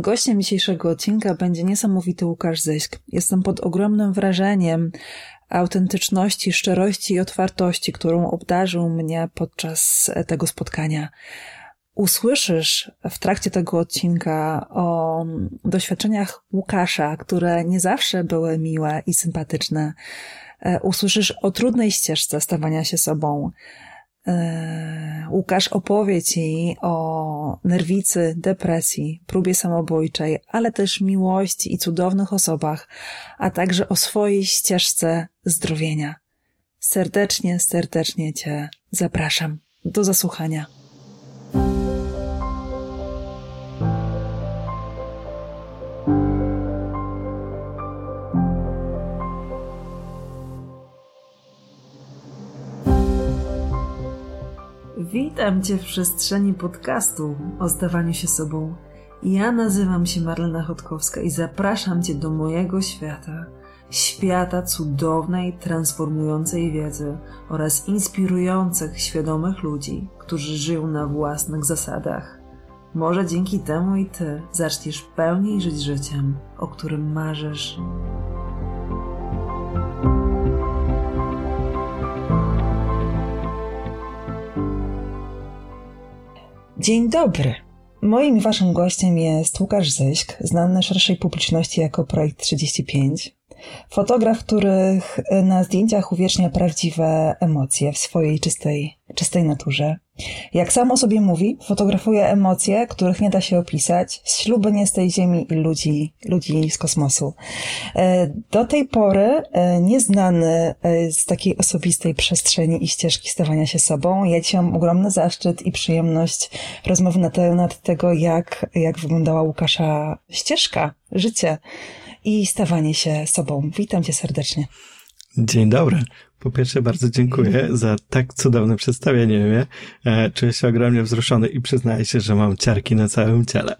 Gościem dzisiejszego odcinka będzie niesamowity Łukasz Zysk. Jestem pod ogromnym wrażeniem autentyczności, szczerości i otwartości, którą obdarzył mnie podczas tego spotkania. Usłyszysz w trakcie tego odcinka o doświadczeniach Łukasza, które nie zawsze były miłe i sympatyczne. Usłyszysz o trudnej ścieżce stawania się sobą E, Łukasz opowie Ci o nerwicy, depresji, próbie samobójczej, ale też miłości i cudownych osobach, a także o swojej ścieżce zdrowienia. Serdecznie, serdecznie Cię zapraszam do zasłuchania. Witam Cię w przestrzeni podcastu o zdawaniu się sobą. Ja nazywam się Marlena Chodkowska i zapraszam Cię do mojego świata. Świata cudownej, transformującej wiedzy oraz inspirujących, świadomych ludzi, którzy żyją na własnych zasadach. Może dzięki temu i Ty zaczniesz pełniej żyć życiem, o którym marzysz. Dzień dobry. Moim i waszym gościem jest Łukasz Zyśk, znany szerszej publiczności jako Projekt 35. Fotograf, których na zdjęciach uwiecznia prawdziwe emocje w swojej czystej, czystej naturze. Jak sam o sobie mówi, fotografuje emocje, których nie da się opisać, śluby nie z tej ziemi i ludzi, ludzi z kosmosu. E, do tej pory e, nieznany e, z takiej osobistej przestrzeni i ścieżki stawania się sobą, ja dzisiaj mam ogromny zaszczyt i przyjemność rozmowy na temat tego, jak, jak wyglądała Łukasza ścieżka, życie i stawanie się sobą. Witam cię serdecznie. Dzień dobry. Po pierwsze, bardzo dziękuję za tak cudowne przedstawienie mnie. E, czuję się ogromnie wzruszony i przyznaję się, że mam ciarki na całym ciele.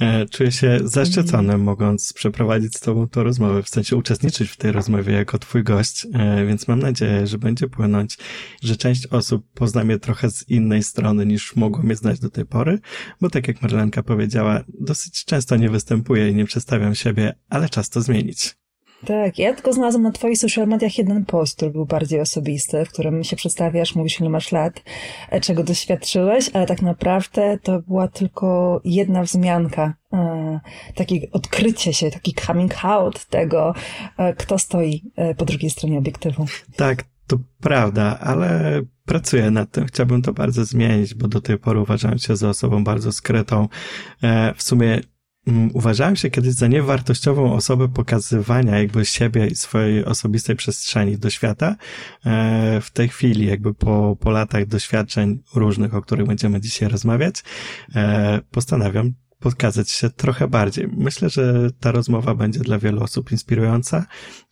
E, czuję się zaszczycony, mm. mogąc przeprowadzić z Tobą tę rozmowę, w sensie uczestniczyć w tej rozmowie jako Twój gość, e, więc mam nadzieję, że będzie płynąć, że część osób pozna mnie trochę z innej strony niż mogło mnie znać do tej pory, bo tak jak Marlenka powiedziała, dosyć często nie występuję i nie przedstawiam siebie, ale czas to zmienić. Tak, ja tylko znalazłam na twoich social mediach jeden post, który był bardziej osobisty, w którym się przedstawiasz, mówisz ile masz lat, e, czego doświadczyłeś, ale tak naprawdę to była tylko jedna wzmianka, e, takie odkrycie się, taki coming out tego, e, kto stoi po drugiej stronie obiektywu. Tak, to prawda, ale pracuję nad tym. Chciałbym to bardzo zmienić, bo do tej pory uważałem się za osobą bardzo skrytą. W sumie uważałem się kiedyś za niewartościową osobę pokazywania jakby siebie i swojej osobistej przestrzeni do świata. E, w tej chwili, jakby po, po latach doświadczeń różnych, o których będziemy dzisiaj rozmawiać, e, postanawiam pokazać się trochę bardziej. Myślę, że ta rozmowa będzie dla wielu osób inspirująca,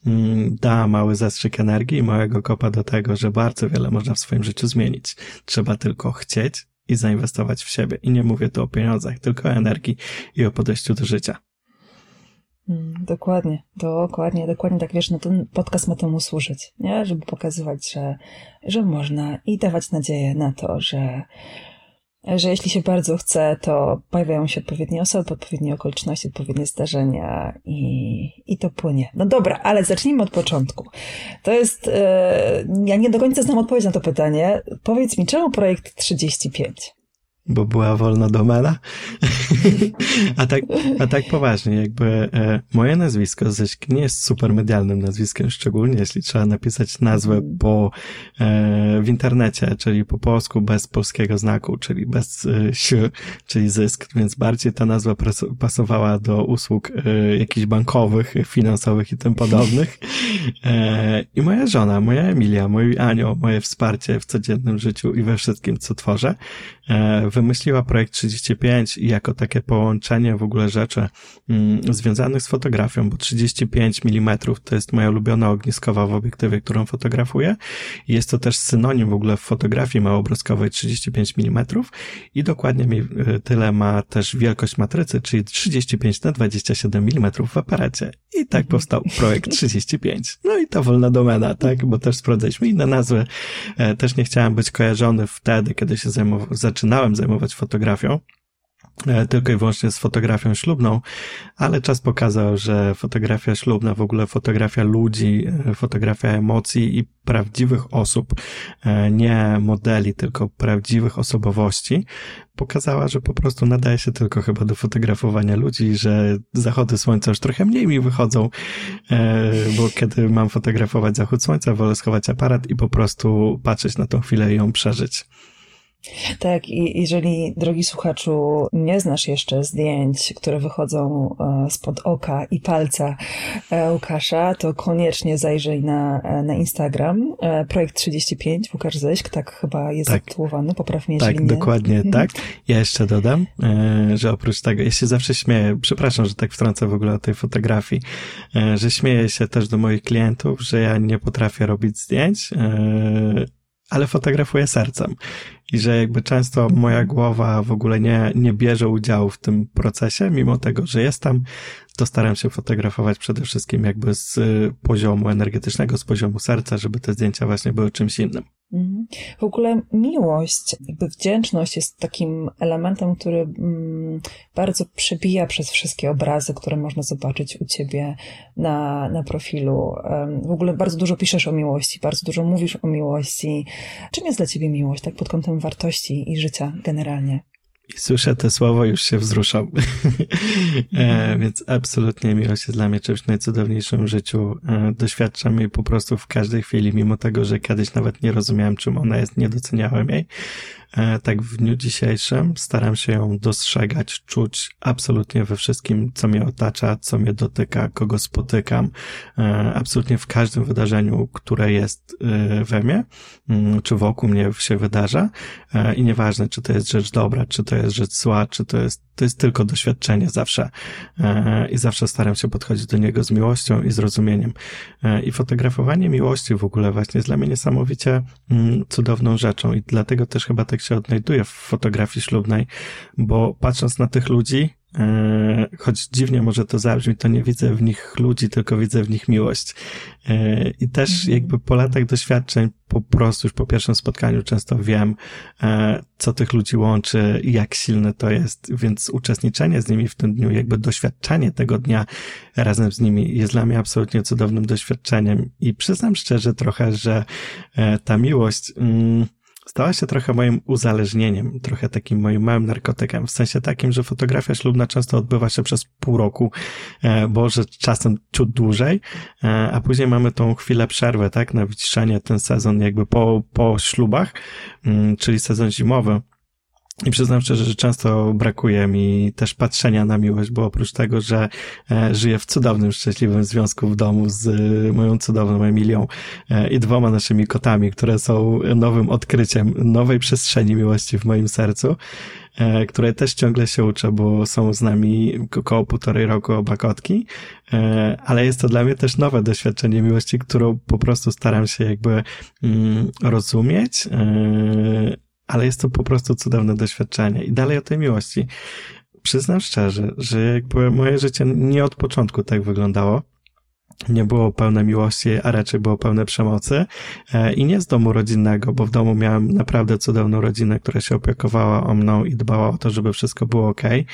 mm, da mały zastrzyk energii i małego kopa do tego, że bardzo wiele można w swoim życiu zmienić. Trzeba tylko chcieć, i zainwestować w siebie. I nie mówię tu o pieniądzach, tylko o energii i o podejściu do życia. Mm, dokładnie, dokładnie, dokładnie tak wiesz, no ten podcast ma temu służyć, nie? Żeby pokazywać, że, że można i dawać nadzieję na to, że, że jeśli się bardzo chce, to pojawiają się odpowiednie osoby, odpowiednie okoliczności, odpowiednie zdarzenia i, i to płynie. No dobra, ale zacznijmy od początku. To jest, e, ja nie do końca znam odpowiedź na to pytanie. Powiedz mi, czemu projekt 35? Bo była wolna domena. a, tak, a tak poważnie, jakby e, moje nazwisko Ześk nie jest super medialnym nazwiskiem, szczególnie jeśli trzeba napisać nazwę po, e, w internecie, czyli po polsku bez polskiego znaku, czyli bez e, si, czyli zysk, więc bardziej ta nazwa pasowała do usług e, jakichś bankowych, finansowych i tym podobnych. E, I moja żona, moja Emilia, mój anioł, moje wsparcie w codziennym życiu i we wszystkim, co tworzę, wymyśliła projekt 35 i jako takie połączenie w ogóle rzeczy mm, związanych z fotografią, bo 35 mm to jest moja ulubiona ogniskowa w obiektywie, którą fotografuję. Jest to też synonim w ogóle w fotografii małobrazkowej 35 mm i dokładnie mi y, tyle ma też wielkość matrycy, czyli 35 na 27 mm w aparacie. I tak powstał projekt 35. No i to wolna domena, tak? Bo też sprawdzaliśmy inne nazwy. E, też nie chciałem być kojarzony wtedy, kiedy się zajmow- zaczynałem zajmować fotografią, E, tylko i wyłącznie z fotografią ślubną, ale czas pokazał, że fotografia ślubna, w ogóle fotografia ludzi, e, fotografia emocji i prawdziwych osób, e, nie modeli, tylko prawdziwych osobowości, pokazała, że po prostu nadaje się tylko chyba do fotografowania ludzi, że zachody słońca już trochę mniej mi wychodzą, bo kiedy mam fotografować zachód słońca, wolę schować aparat i po prostu patrzeć na tą chwilę i ją przeżyć. Tak, i jeżeli, drogi słuchaczu, nie znasz jeszcze zdjęć, które wychodzą e, spod oka i palca e, Łukasza, to koniecznie zajrzyj na, e, na Instagram. Projekt 35, Łukasz Ześk, tak chyba jest tak. zatytułowany, popraw mnie, Tak, dokładnie mhm. tak. Ja jeszcze dodam, że oprócz tego, ja się zawsze śmieję, przepraszam, że tak wtrącę w ogóle o tej fotografii, że śmieję się też do moich klientów, że ja nie potrafię robić zdjęć, ale fotografuję sercem. I że jakby często moja głowa w ogóle nie, nie bierze udziału w tym procesie, mimo tego, że jestem, to staram się fotografować przede wszystkim jakby z poziomu energetycznego, z poziomu serca, żeby te zdjęcia właśnie były czymś innym. Mhm. W ogóle miłość, jakby wdzięczność jest takim elementem, który mm, bardzo przebija przez wszystkie obrazy, które można zobaczyć u ciebie na, na profilu. W ogóle bardzo dużo piszesz o miłości, bardzo dużo mówisz o miłości. Czym jest dla ciebie miłość, tak pod kątem wartości i życia generalnie? I słyszę te słowa, już się wzruszam. e, więc absolutnie miłość jest dla mnie czymś najcudowniejszym w życiu. E, doświadczam jej po prostu w każdej chwili, mimo tego, że kiedyś nawet nie rozumiałem, czym ona jest, nie doceniałem jej. E, tak w dniu dzisiejszym staram się ją dostrzegać, czuć absolutnie we wszystkim, co mnie otacza, co mnie dotyka, kogo spotykam, e, absolutnie w każdym wydarzeniu, które jest e, we mnie, mm, czy wokół mnie się wydarza i nieważne, czy to jest rzecz dobra, czy to jest rzecz zła, czy to jest, to jest tylko doświadczenie zawsze i zawsze staram się podchodzić do niego z miłością i zrozumieniem. I fotografowanie miłości w ogóle właśnie jest dla mnie niesamowicie mm, cudowną rzeczą i dlatego też chyba tak się odnajduję w fotografii ślubnej, bo patrząc na tych ludzi, e, choć dziwnie może to zabrzmi, to nie widzę w nich ludzi, tylko widzę w nich miłość. E, I też mhm. jakby po latach doświadczeń, po prostu już po pierwszym spotkaniu często wiem, e, co tych ludzi łączy, jak silne to jest, więc uczestniczenie z nimi w tym dniu, jakby doświadczenie tego dnia razem z nimi jest dla mnie absolutnie cudownym doświadczeniem i przyznam szczerze trochę, że ta miłość, mm, stała się trochę moim uzależnieniem, trochę takim moim małym narkotykiem, w sensie takim, że fotografia ślubna często odbywa się przez pół roku, e, może czasem ciut dłużej, e, a później mamy tą chwilę przerwy, tak, na wyciszenie, ten sezon jakby po, po ślubach, mm, czyli sezon zimowy. I przyznam szczerze, że często brakuje mi też patrzenia na miłość, bo oprócz tego, że e, żyję w cudownym, szczęśliwym związku w domu z e, moją cudowną Emilią e, i dwoma naszymi kotami, które są nowym odkryciem nowej przestrzeni miłości w moim sercu, której też ciągle się uczę, bo są z nami około półtorej roku oba kotki, ale jest to dla mnie też nowe doświadczenie miłości, którą po prostu staram się jakby mm, rozumieć, ale jest to po prostu cudowne doświadczenie. I dalej o tej miłości. Przyznam szczerze, że jakby moje życie nie od początku tak wyglądało. Nie było pełne miłości, a raczej było pełne przemocy. E, I nie z domu rodzinnego, bo w domu miałem naprawdę cudowną rodzinę, która się opiekowała o mną i dbała o to, żeby wszystko było ok. E,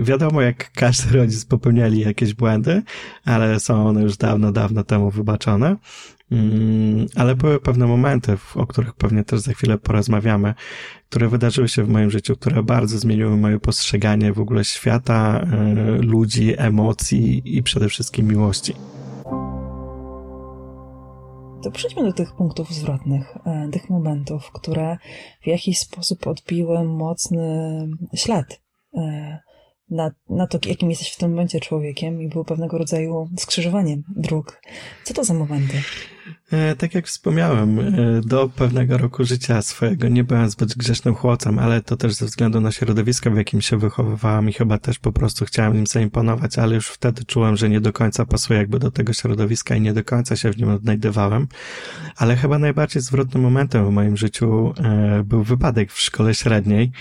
wiadomo, jak każdy rodzic popełniali jakieś błędy, ale są one już dawno, dawno temu wybaczone. Mm, ale były pewne momenty, o których pewnie też za chwilę porozmawiamy, które wydarzyły się w moim życiu, które bardzo zmieniły moje postrzeganie w ogóle świata, e, ludzi, emocji i przede wszystkim miłości. To przejdźmy do tych punktów zwrotnych, e, tych momentów, które w jakiś sposób odbiły mocny ślad e, na, na to, jakim jesteś w tym momencie człowiekiem i było pewnego rodzaju skrzyżowaniem dróg. Co to za momenty? E, tak jak wspomniałem, e, do pewnego roku życia swojego nie byłem zbyt grzecznym chłopcem, ale to też ze względu na środowisko, w jakim się wychowywałam i chyba też po prostu chciałem im zaimponować, ale już wtedy czułem, że nie do końca pasuje jakby do tego środowiska i nie do końca się w nim odnajdywałem. Ale chyba najbardziej zwrotnym momentem w moim życiu e, był wypadek w szkole średniej,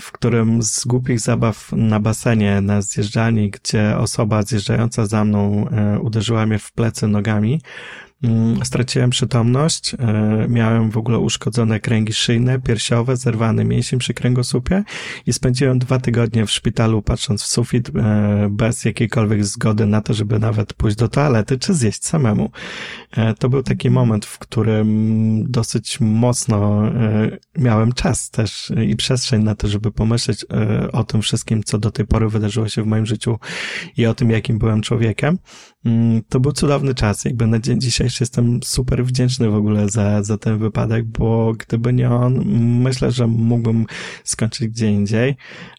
w którym z głupich zabaw na basenie, na zjeżdżalni, gdzie osoba zjeżdżająca za mną uderzyła mnie w plecy nogami, straciłem przytomność, e, miałem w ogóle uszkodzone kręgi szyjne, piersiowe, zerwany mięsień przy kręgosłupie i spędziłem dwa tygodnie w szpitalu patrząc w sufit e, bez jakiejkolwiek zgody na to, żeby nawet pójść do toalety czy zjeść samemu. E, to był taki moment, w którym dosyć mocno miałem czas też i przestrzeń na to, żeby pomyśleć o tym wszystkim, co do tej pory wydarzyło się w moim życiu i o tym, jakim byłem człowiekiem. Mm, to był cudowny czas. Jakby na dzień dzisiejszy jestem super wdzięczny w ogóle za, za ten wypadek, bo gdyby nie on, myślę, że mógłbym skończyć gdzie indziej.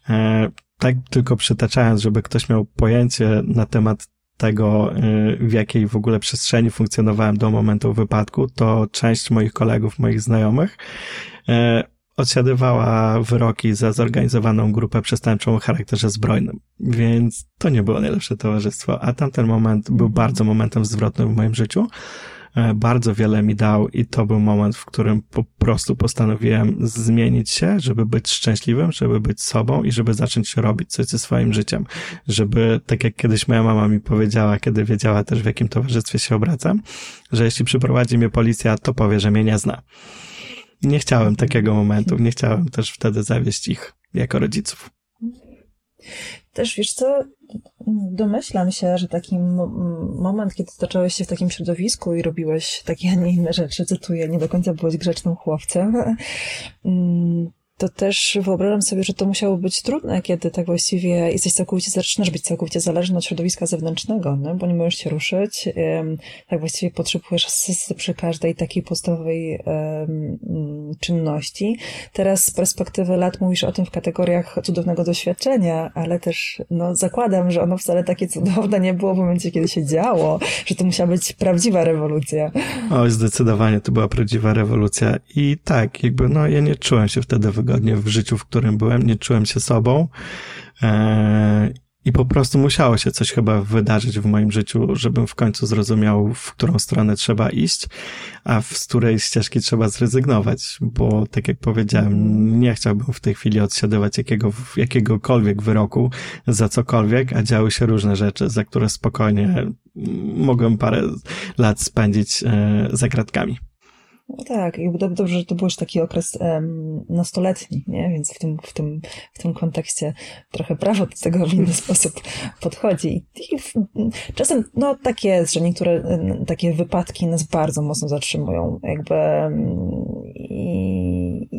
E, tak tylko przytaczając, żeby ktoś miał pojęcie na temat tego, e, w jakiej w ogóle przestrzeni funkcjonowałem do momentu wypadku, to część moich kolegów, moich znajomych e, odsiadywała wyroki za zorganizowaną grupę przestępczą o charakterze zbrojnym. Więc to nie było najlepsze towarzystwo, a tamten moment był bardzo momentem zwrotnym w moim życiu. E, bardzo wiele mi dał i to był moment, w którym po prostu postanowiłem zmienić się, żeby być szczęśliwym, żeby być sobą i żeby zacząć robić coś ze swoim życiem. Żeby, tak jak kiedyś moja mama mi powiedziała, kiedy wiedziała też w jakim towarzystwie się obracam, że jeśli przyprowadzi mnie policja, to powie, że mnie nie zna. Nie chciałem takiego momentu, nie chciałem też wtedy zawieść ich jako rodziców. Też wiesz co, domyślam się, że taki moment, kiedy zacząłeś się w takim środowisku i robiłeś takie, a nie inne rzeczy, cytuję, nie do końca byłeś grzecznym chłopcem, mm, to też wyobrażam sobie, że to musiało być trudne, kiedy tak właściwie jesteś całkowicie, zaczynasz być całkowicie zależny od środowiska zewnętrznego, no, bo nie możesz się ruszyć. Tak właściwie potrzebujesz asysty przy każdej takiej podstawowej czynności. Teraz z perspektywy lat mówisz o tym w kategoriach cudownego doświadczenia, ale też no, zakładam, że ono wcale takie cudowne nie było w momencie, kiedy się działo, że to musiała być prawdziwa rewolucja. O, zdecydowanie to była prawdziwa rewolucja. I tak, jakby no ja nie czułem się wtedy wygodnie wygodnie w życiu, w którym byłem, nie czułem się sobą. E, I po prostu musiało się coś chyba wydarzyć w moim życiu, żebym w końcu zrozumiał, w którą stronę trzeba iść, a z której ścieżki trzeba zrezygnować, bo tak jak powiedziałem, nie chciałbym w tej chwili odsiadywać jakiego, jakiegokolwiek wyroku za cokolwiek, a działy się różne rzeczy, za które spokojnie mogłem parę lat spędzić e, za kratkami. No tak, i dobrze, że to był już taki okres um, nastoletni, nie? Więc w tym, w, tym, w tym kontekście trochę prawo do tego w inny sposób podchodzi. I w, czasem, no tak jest, że niektóre takie wypadki nas bardzo mocno zatrzymują. Jakby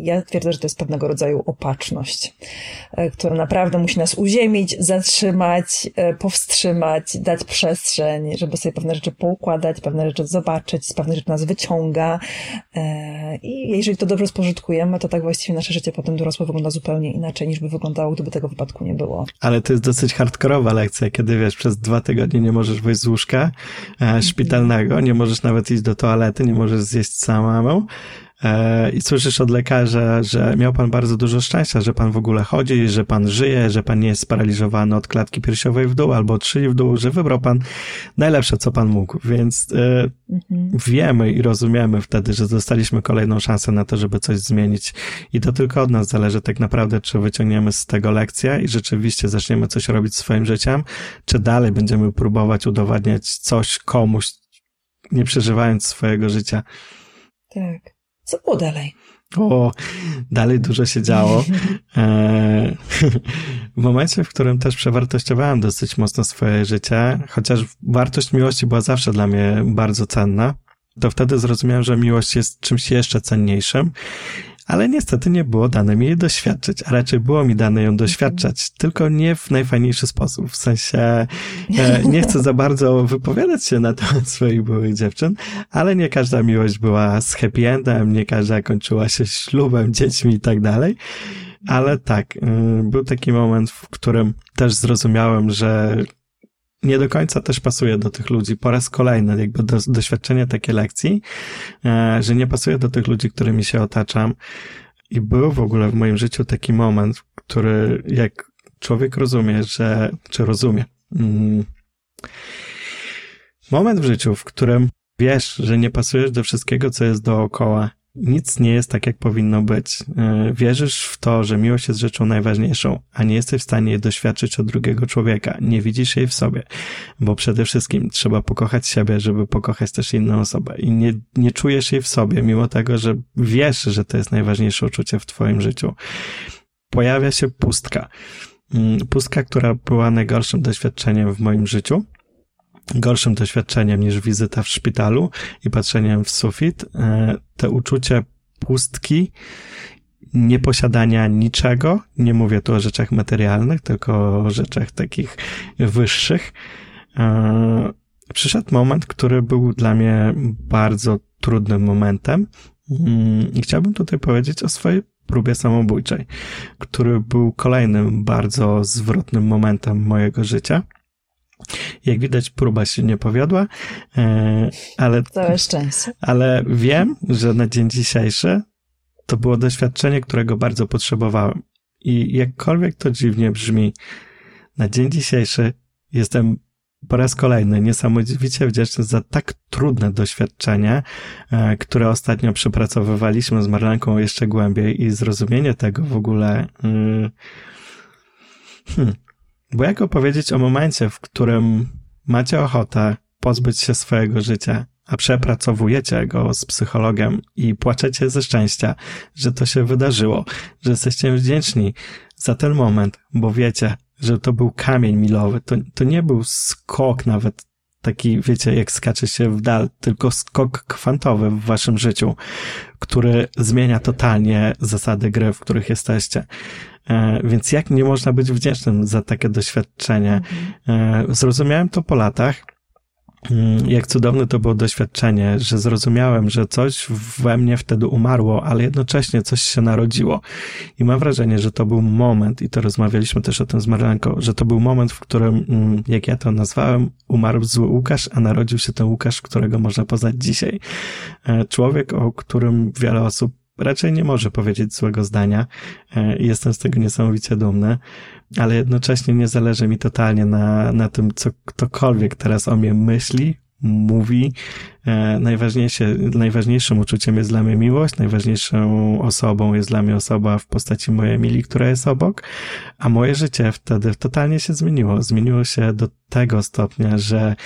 ja twierdzę, że to jest pewnego rodzaju opatrzność, e, która naprawdę musi nas uziemić, zatrzymać, e, powstrzymać, dać przestrzeń, żeby sobie pewne rzeczy poukładać, pewne rzeczy zobaczyć, pewne rzeczy nas wyciąga, E, I jeżeli to dobrze spożytkujemy, to tak właściwie nasze życie potem dorosłe wygląda zupełnie inaczej, niż by wyglądało, gdyby tego wypadku nie było. Ale to jest dosyć hardkorowa lekcja, kiedy wiesz, przez dwa tygodnie nie możesz wyjść z łóżka e, szpitalnego, nie możesz nawet iść do toalety, nie możesz zjeść samemu, E, i słyszysz od lekarza, że miał pan bardzo dużo szczęścia, że pan w ogóle chodzi, że pan żyje, że pan nie jest sparaliżowany od klatki piersiowej w dół albo od szyi w dół, że wybrał pan najlepsze, co pan mógł. Więc e, mhm. wiemy i rozumiemy wtedy, że dostaliśmy kolejną szansę na to, żeby coś zmienić. I to tylko od nas zależy tak naprawdę, czy wyciągniemy z tego lekcję i rzeczywiście zaczniemy coś robić swoim życiem, czy dalej będziemy próbować udowadniać coś komuś, nie przeżywając swojego życia. Tak. Co było dalej? O, dalej dużo się działo. E, w momencie, w którym też przewartościowałem dosyć mocno swoje życie, chociaż wartość miłości była zawsze dla mnie bardzo cenna, to wtedy zrozumiałem, że miłość jest czymś jeszcze cenniejszym ale niestety nie było dane mi jej doświadczyć, a raczej było mi dane ją doświadczać, tylko nie w najfajniejszy sposób. W sensie e, nie chcę za bardzo wypowiadać się na temat swoich byłych dziewczyn, ale nie każda miłość była z happy endem, nie każda kończyła się ślubem, dziećmi i tak dalej. Ale tak, y, był taki moment, w którym też zrozumiałem, że nie do końca też pasuje do tych ludzi. Po raz kolejny, jakby do, doświadczenie takie lekcji, e, że nie pasuje do tych ludzi, którymi się otaczam. I był w ogóle w moim życiu taki moment, który jak człowiek rozumie, że, czy rozumie, mm, moment w życiu, w którym wiesz, że nie pasujesz do wszystkiego, co jest dookoła nic nie jest tak, jak powinno być. E, wierzysz w to, że miłość jest rzeczą najważniejszą, a nie jesteś w stanie jej doświadczyć od drugiego człowieka. Nie widzisz jej w sobie, bo przede wszystkim trzeba pokochać siebie, żeby pokochać też inną osobę. I nie, nie czujesz jej w sobie, mimo tego, że wiesz, że to jest najważniejsze uczucie w twoim życiu. Pojawia się pustka. Mm, pustka, która była najgorszym doświadczeniem w moim życiu gorszym doświadczeniem niż wizyta w szpitalu i patrzeniem w sufit. E, te uczucie pustki, nieposiadania niczego, nie mówię tu o rzeczach materialnych, tylko o rzeczach takich wyższych. E, przyszedł moment, który był dla mnie bardzo trudnym momentem mm, i chciałbym tutaj powiedzieć o swojej próbie samobójczej, który był kolejnym bardzo zwrotnym momentem mojego życia. Jak widać, próba się nie powiodła, e, ale. Całe szczęście. Ale wiem, że na dzień dzisiejszy to było doświadczenie, którego bardzo potrzebowałem. I jakkolwiek to dziwnie brzmi, na dzień dzisiejszy jestem po raz kolejny niesamowicie wdzięczny za tak trudne doświadczenie, e, które ostatnio przepracowywaliśmy z Marlenką jeszcze głębiej i zrozumienie tego w ogóle. Mm, hmm, bo jak opowiedzieć o momencie, w którym macie ochotę pozbyć się swojego życia, a przepracowujecie go z psychologiem i płaczecie ze szczęścia, że to się wydarzyło, że jesteście wdzięczni za ten moment, bo wiecie, że to był kamień milowy, to, to nie był skok nawet taki, wiecie, jak skacze się w dal, tylko skok kwantowy w waszym życiu, który zmienia totalnie zasady gry, w których jesteście. E, więc jak nie można być wdzięcznym za takie doświadczenie? Mhm. E, zrozumiałem to po latach. Mm, jak cudowne to było doświadczenie, że zrozumiałem, że coś we mnie wtedy umarło, ale jednocześnie coś się narodziło. I mam wrażenie, że to był moment, i to rozmawialiśmy też o tym z Marlenką, że to był moment, w którym, mm, jak ja to nazwałem, umarł zły Łukasz, a narodził się ten Łukasz, którego można poznać dzisiaj. E, człowiek, o którym wiele osób raczej nie może powiedzieć złego zdania e, jestem z tego niesamowicie dumny, ale jednocześnie nie zależy mi totalnie na, na tym, co ktokolwiek teraz o mnie myśli, mówi. E, najważniejsze, najważniejszym uczuciem jest dla mnie miłość, najważniejszą osobą jest dla mnie osoba w postaci mojej Emilii, która jest obok, a moje życie wtedy totalnie się zmieniło. Zmieniło się do tego stopnia, że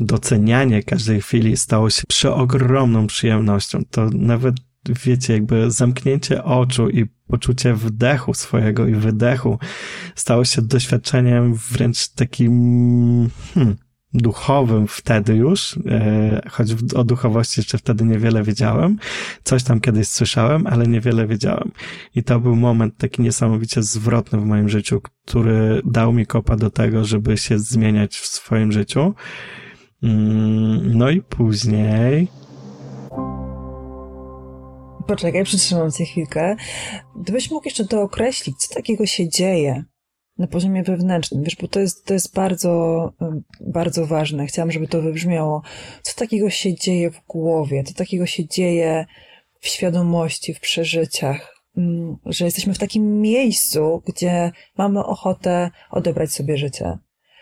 docenianie każdej chwili stało się przeogromną przyjemnością. To nawet wiecie, jakby zamknięcie oczu i poczucie wdechu swojego i wydechu stało się doświadczeniem wręcz takim hmm, duchowym wtedy już, e, choć o duchowości jeszcze wtedy niewiele wiedziałem. Coś tam kiedyś słyszałem, ale niewiele wiedziałem. I to był moment taki niesamowicie zwrotny w moim życiu, który dał mi kopa do tego, żeby się zmieniać w swoim życiu. Mm, no i później Poczekaj, przytrzymam cię chwilkę. Gdybyś mógł jeszcze to określić, co takiego się dzieje na poziomie wewnętrznym, wiesz, bo to jest, to jest bardzo, bardzo ważne. Chciałam, żeby to wybrzmiało. Co takiego się dzieje w głowie? Co takiego się dzieje w świadomości, w przeżyciach? Mm, że jesteśmy w takim miejscu, gdzie mamy ochotę odebrać sobie życie.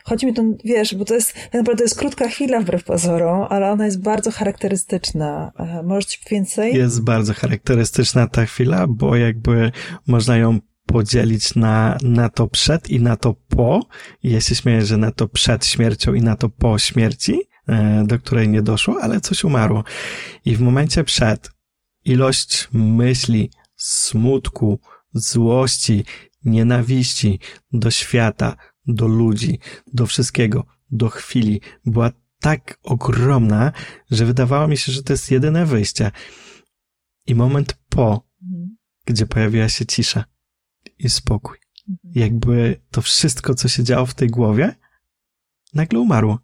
Chodzi mi tu, wiesz, bo to jest, tak naprawdę to jest krótka chwila wbrew pozorom, ale ona jest bardzo charakterystyczna. E, możesz więcej? Jest bardzo charakterystyczna ta chwila, bo jakby można ją podzielić na, na to przed i na to po. I ja się śmieję, że na to przed śmiercią i na to po śmierci, e, do której nie doszło, ale coś umarło. I w momencie przed ilość myśli, smutku, złości, nienawiści do świata, do ludzi, do wszystkiego, do chwili była tak ogromna, że wydawało mi się, że to jest jedyne wyjście. I moment po, mhm. gdzie pojawiła się cisza i spokój. Mhm. Jakby to wszystko, co się działo w tej głowie, nagle umarło.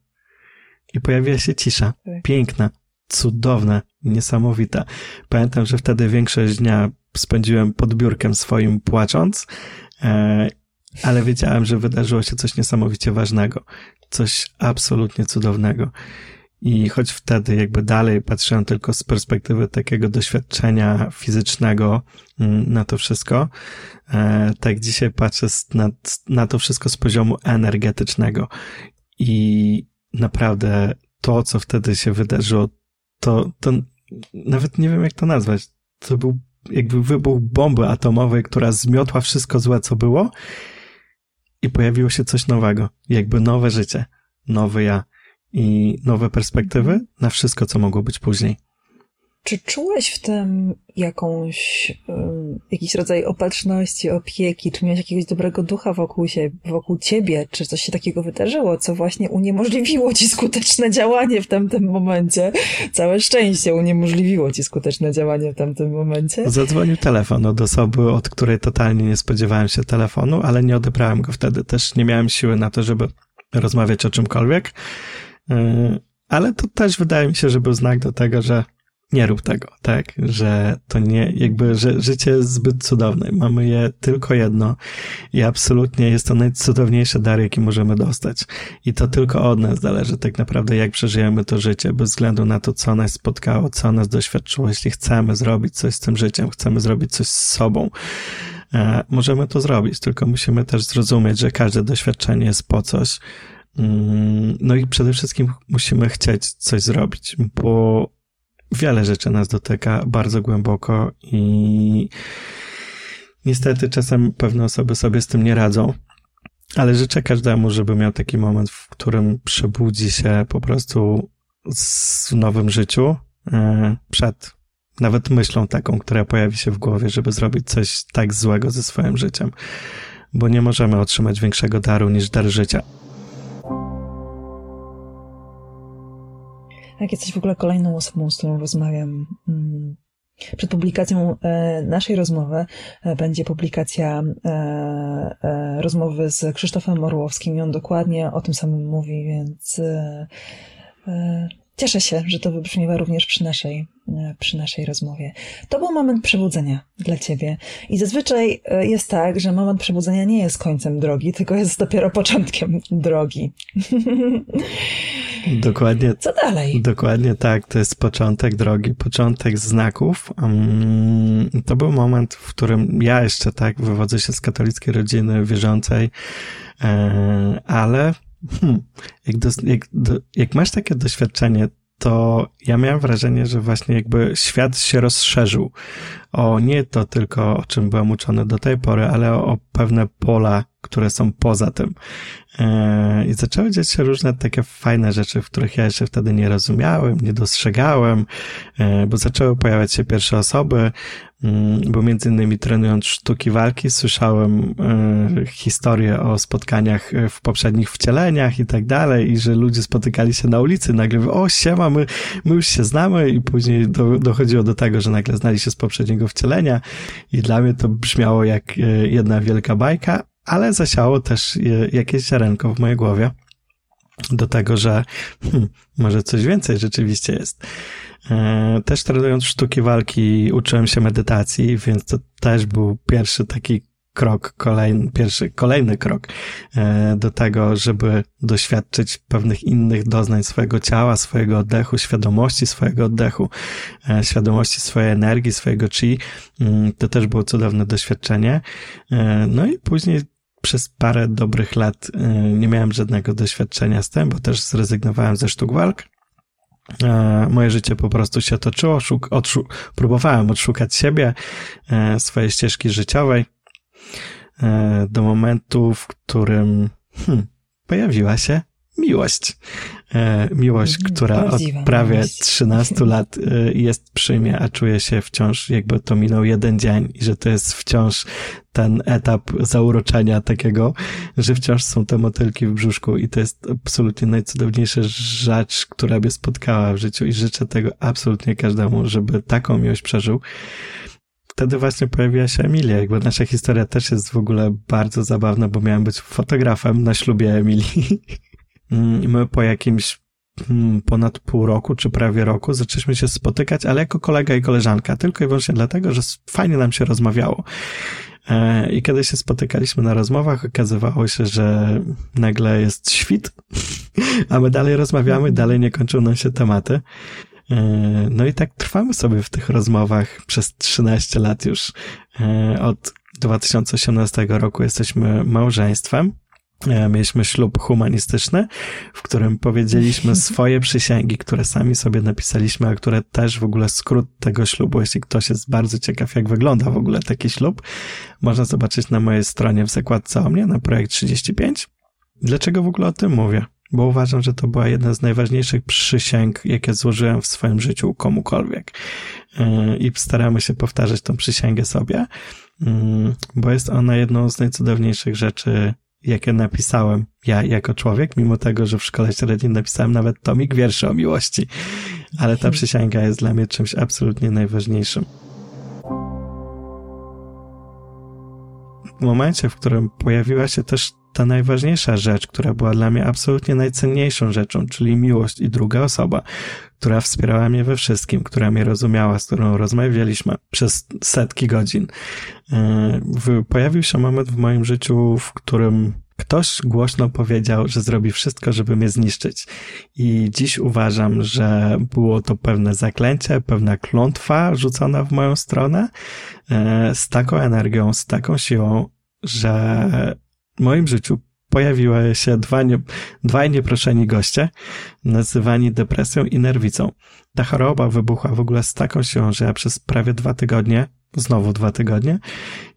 I pojawiła się cisza. Tak. Piękna, cudowna, niesamowita. Pamiętam, że wtedy większość dnia spędziłem pod biurkiem swoim płacząc e, ale wiedziałem, że wydarzyło się coś niesamowicie ważnego, coś absolutnie cudownego. I choć wtedy jakby dalej patrzyłem tylko z perspektywy takiego doświadczenia fizycznego mm, na to wszystko, e, tak dzisiaj patrzę na, na to wszystko z poziomu energetycznego. I naprawdę to, co wtedy się wydarzyło, to, to nawet nie wiem, jak to nazwać. to był jakby wybuch bomby atomowej, która zmiotła wszystko złe, co było i pojawiło się coś nowego, jakby nowe życie, nowy ja i nowe perspektywy na wszystko, co mogło być później. Czy czułeś w tym jakąś, jakiś rodzaj opatrzności, opieki? Czy miałeś jakiegoś dobrego ducha wokół, się, wokół ciebie? Czy coś się takiego wydarzyło, co właśnie uniemożliwiło ci skuteczne działanie w tamtym momencie? Całe szczęście uniemożliwiło ci skuteczne działanie w tamtym momencie? Zadzwonił telefon od osoby, od której totalnie nie spodziewałem się telefonu, ale nie odebrałem go wtedy. Też nie miałem siły na to, żeby rozmawiać o czymkolwiek. Yy, ale to też wydaje mi się, że był znak do tego, że nie rób tego, tak? Że to nie, jakby, że życie jest zbyt cudowne. Mamy je tylko jedno i absolutnie jest to najcudowniejszy dar, jaki możemy dostać. I to tylko od nas zależy tak naprawdę, jak przeżyjemy to życie, bez względu na to, co nas spotkało, co nas doświadczyło. Jeśli chcemy zrobić coś z tym życiem, chcemy zrobić coś z sobą, e, możemy to zrobić, tylko musimy też zrozumieć, że każde doświadczenie jest po coś. Mm, no i przede wszystkim musimy chcieć coś zrobić, bo wiele rzeczy nas dotyka bardzo głęboko i niestety czasem pewne osoby sobie z tym nie radzą. Ale życzę każdemu, żeby miał taki moment, w którym przebudzi się po prostu w nowym życiu e, przed nawet myślą taką, która pojawi się w głowie, żeby zrobić coś tak złego ze swoim życiem. Bo nie możemy otrzymać większego daru niż dar życia. Jak jesteś w ogóle kolejną osobą, z którą rozmawiam. Mm, przed publikacją e, naszej rozmowy e, będzie publikacja e, rozmowy z Krzysztofem Orłowskim i on dokładnie o tym samym mówi, więc cieszę się, że to wybrzmiewa również przy naszej przy naszej rozmowie. To był moment przebudzenia dla ciebie. I zazwyczaj jest tak, że moment przebudzenia nie jest końcem drogi, tylko jest dopiero początkiem drogi. Dokładnie. Co dalej? Dokładnie tak. To jest początek drogi, początek znaków. Um, to był moment, w którym ja jeszcze tak wywodzę się z katolickiej rodziny wierzącej, e, ale hmm, jak, do, jak, do, jak masz takie doświadczenie, to ja miałem wrażenie, że właśnie jakby świat się rozszerzył o nie to tylko, o czym byłem uczony do tej pory, ale o, o pewne pola, które są poza tym. E, I zaczęły dziać się różne takie fajne rzeczy, w których ja jeszcze wtedy nie rozumiałem, nie dostrzegałem, e, bo zaczęły pojawiać się pierwsze osoby, bo między innymi trenując sztuki walki słyszałem e, historie o spotkaniach w poprzednich wcieleniach i tak dalej i że ludzie spotykali się na ulicy, nagle o siema, my, my już się znamy i później do, dochodziło do tego, że nagle znali się z poprzedniego wcielenia i dla mnie to brzmiało jak jedna wielka bajka, ale zasiało też jakieś ziarenko w mojej głowie do tego, że hmm, może coś więcej rzeczywiście jest. E, też trenując sztuki walki uczyłem się medytacji, więc to też był pierwszy taki krok, kolejny, pierwszy, kolejny krok e, do tego, żeby doświadczyć pewnych innych doznań swojego ciała, swojego oddechu, świadomości swojego oddechu, e, świadomości swojej energii, swojego chi. Mm, to też było cudowne doświadczenie. No i później przez parę dobrych lat nie miałem żadnego doświadczenia z tym, bo też zrezygnowałem ze sztuk walk. E, moje życie po prostu się toczyło, szuk, odszu, próbowałem odszukać siebie, e, swojej ścieżki życiowej, e, do momentu, w którym hmm, pojawiła się miłość. E, miłość, mhm, która od prawie miłość. 13 lat e, jest przy mnie, a czuję się wciąż, jakby to minął jeden dzień i że to jest wciąż ten etap zauroczenia takiego, że wciąż są te motylki w brzuszku i to jest absolutnie najcudowniejsza rzecz, która mnie spotkała w życiu i życzę tego absolutnie każdemu, żeby taką miłość przeżył wtedy właśnie pojawiła się Emilia. Jakby nasza historia też jest w ogóle bardzo zabawna, bo miałem być fotografem na ślubie Emilii. Mm, my po jakimś mm, ponad pół roku, czy prawie roku, zaczęliśmy się spotykać, ale jako kolega i koleżanka, tylko i wyłącznie dlatego, że fajnie nam się rozmawiało. E, I kiedy się spotykaliśmy na rozmowach, okazywało się, że nagle jest świt, a my dalej rozmawiamy, dalej nie kończą nam się tematy. E, no i tak trwamy sobie w tych rozmowach przez 13 lat już. E, od 2018 roku jesteśmy małżeństwem. E, mieliśmy ślub humanistyczny, w którym powiedzieliśmy swoje przysięgi, które sami sobie napisaliśmy, a które też w ogóle skrót tego ślubu, jeśli ktoś jest bardzo ciekaw, jak wygląda w ogóle taki ślub, można zobaczyć na mojej stronie w zakładce o mnie, na projekt 35. Dlaczego w ogóle o tym mówię? Bo uważam, że to była jedna z najważniejszych przysięg, jakie złożyłem w swoim życiu komukolwiek. E, I staramy się powtarzać tą przysięgę sobie, mm, bo jest ona jedną z najcudowniejszych rzeczy, jakie napisałem ja jako człowiek, mimo tego, że w szkole średniej napisałem nawet tomik wierszy o miłości. Ale ta przysięga jest dla mnie czymś absolutnie najważniejszym. W momencie, w którym pojawiła się też ta najważniejsza rzecz, która była dla mnie absolutnie najcenniejszą rzeczą, czyli miłość i druga osoba, która wspierała mnie we wszystkim, która mnie rozumiała, z którą rozmawialiśmy przez setki godzin. E, pojawił się moment w moim życiu, w którym ktoś głośno powiedział, że zrobi wszystko, żeby mnie zniszczyć. I dziś uważam, że było to pewne zaklęcie, pewna klątwa rzucona w moją stronę e, z taką energią, z taką siłą, że moim życiu pojawiły się dwa nie, dwaj nieproszeni goście, nazywani depresją i nerwicą. Ta choroba wybuchła w ogóle z taką siłą, że ja przez prawie dwa tygodnie, znowu dwa tygodnie,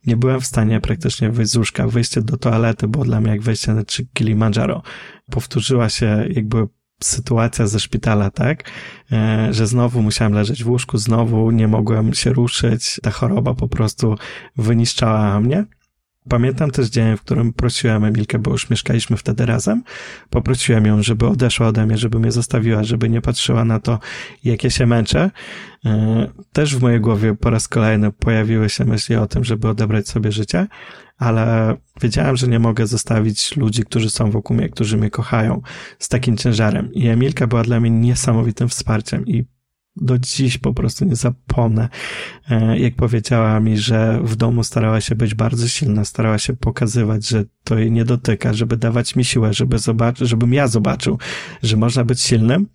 nie byłem w stanie praktycznie wyjść z łóżka. Wyjście do toalety było dla mnie jak wejście na Kilimanjaro. Powtórzyła się jakby sytuacja ze szpitala, tak, e, że znowu musiałem leżeć w łóżku, znowu nie mogłem się ruszyć, ta choroba po prostu wyniszczała mnie. Pamiętam też dzień, w którym prosiłem Emilkę, bo już mieszkaliśmy wtedy razem. Poprosiłem ją, żeby odeszła ode mnie, żeby mnie zostawiła, żeby nie patrzyła na to, jakie się męczę. E, też w mojej głowie po raz kolejny pojawiły się myśli o tym, żeby odebrać sobie życie, ale wiedziałem, że nie mogę zostawić ludzi, którzy są wokół mnie, którzy mnie kochają z takim ciężarem. I Emilka była dla mnie niesamowitym wsparciem i do dziś po prostu nie zapomnę, e, jak powiedziała mi, że w domu starała się być bardzo silna, starała się pokazywać, że to jej nie dotyka, żeby dawać mi siłę, żeby zobaczyć, żebym ja zobaczył, że można być silnym.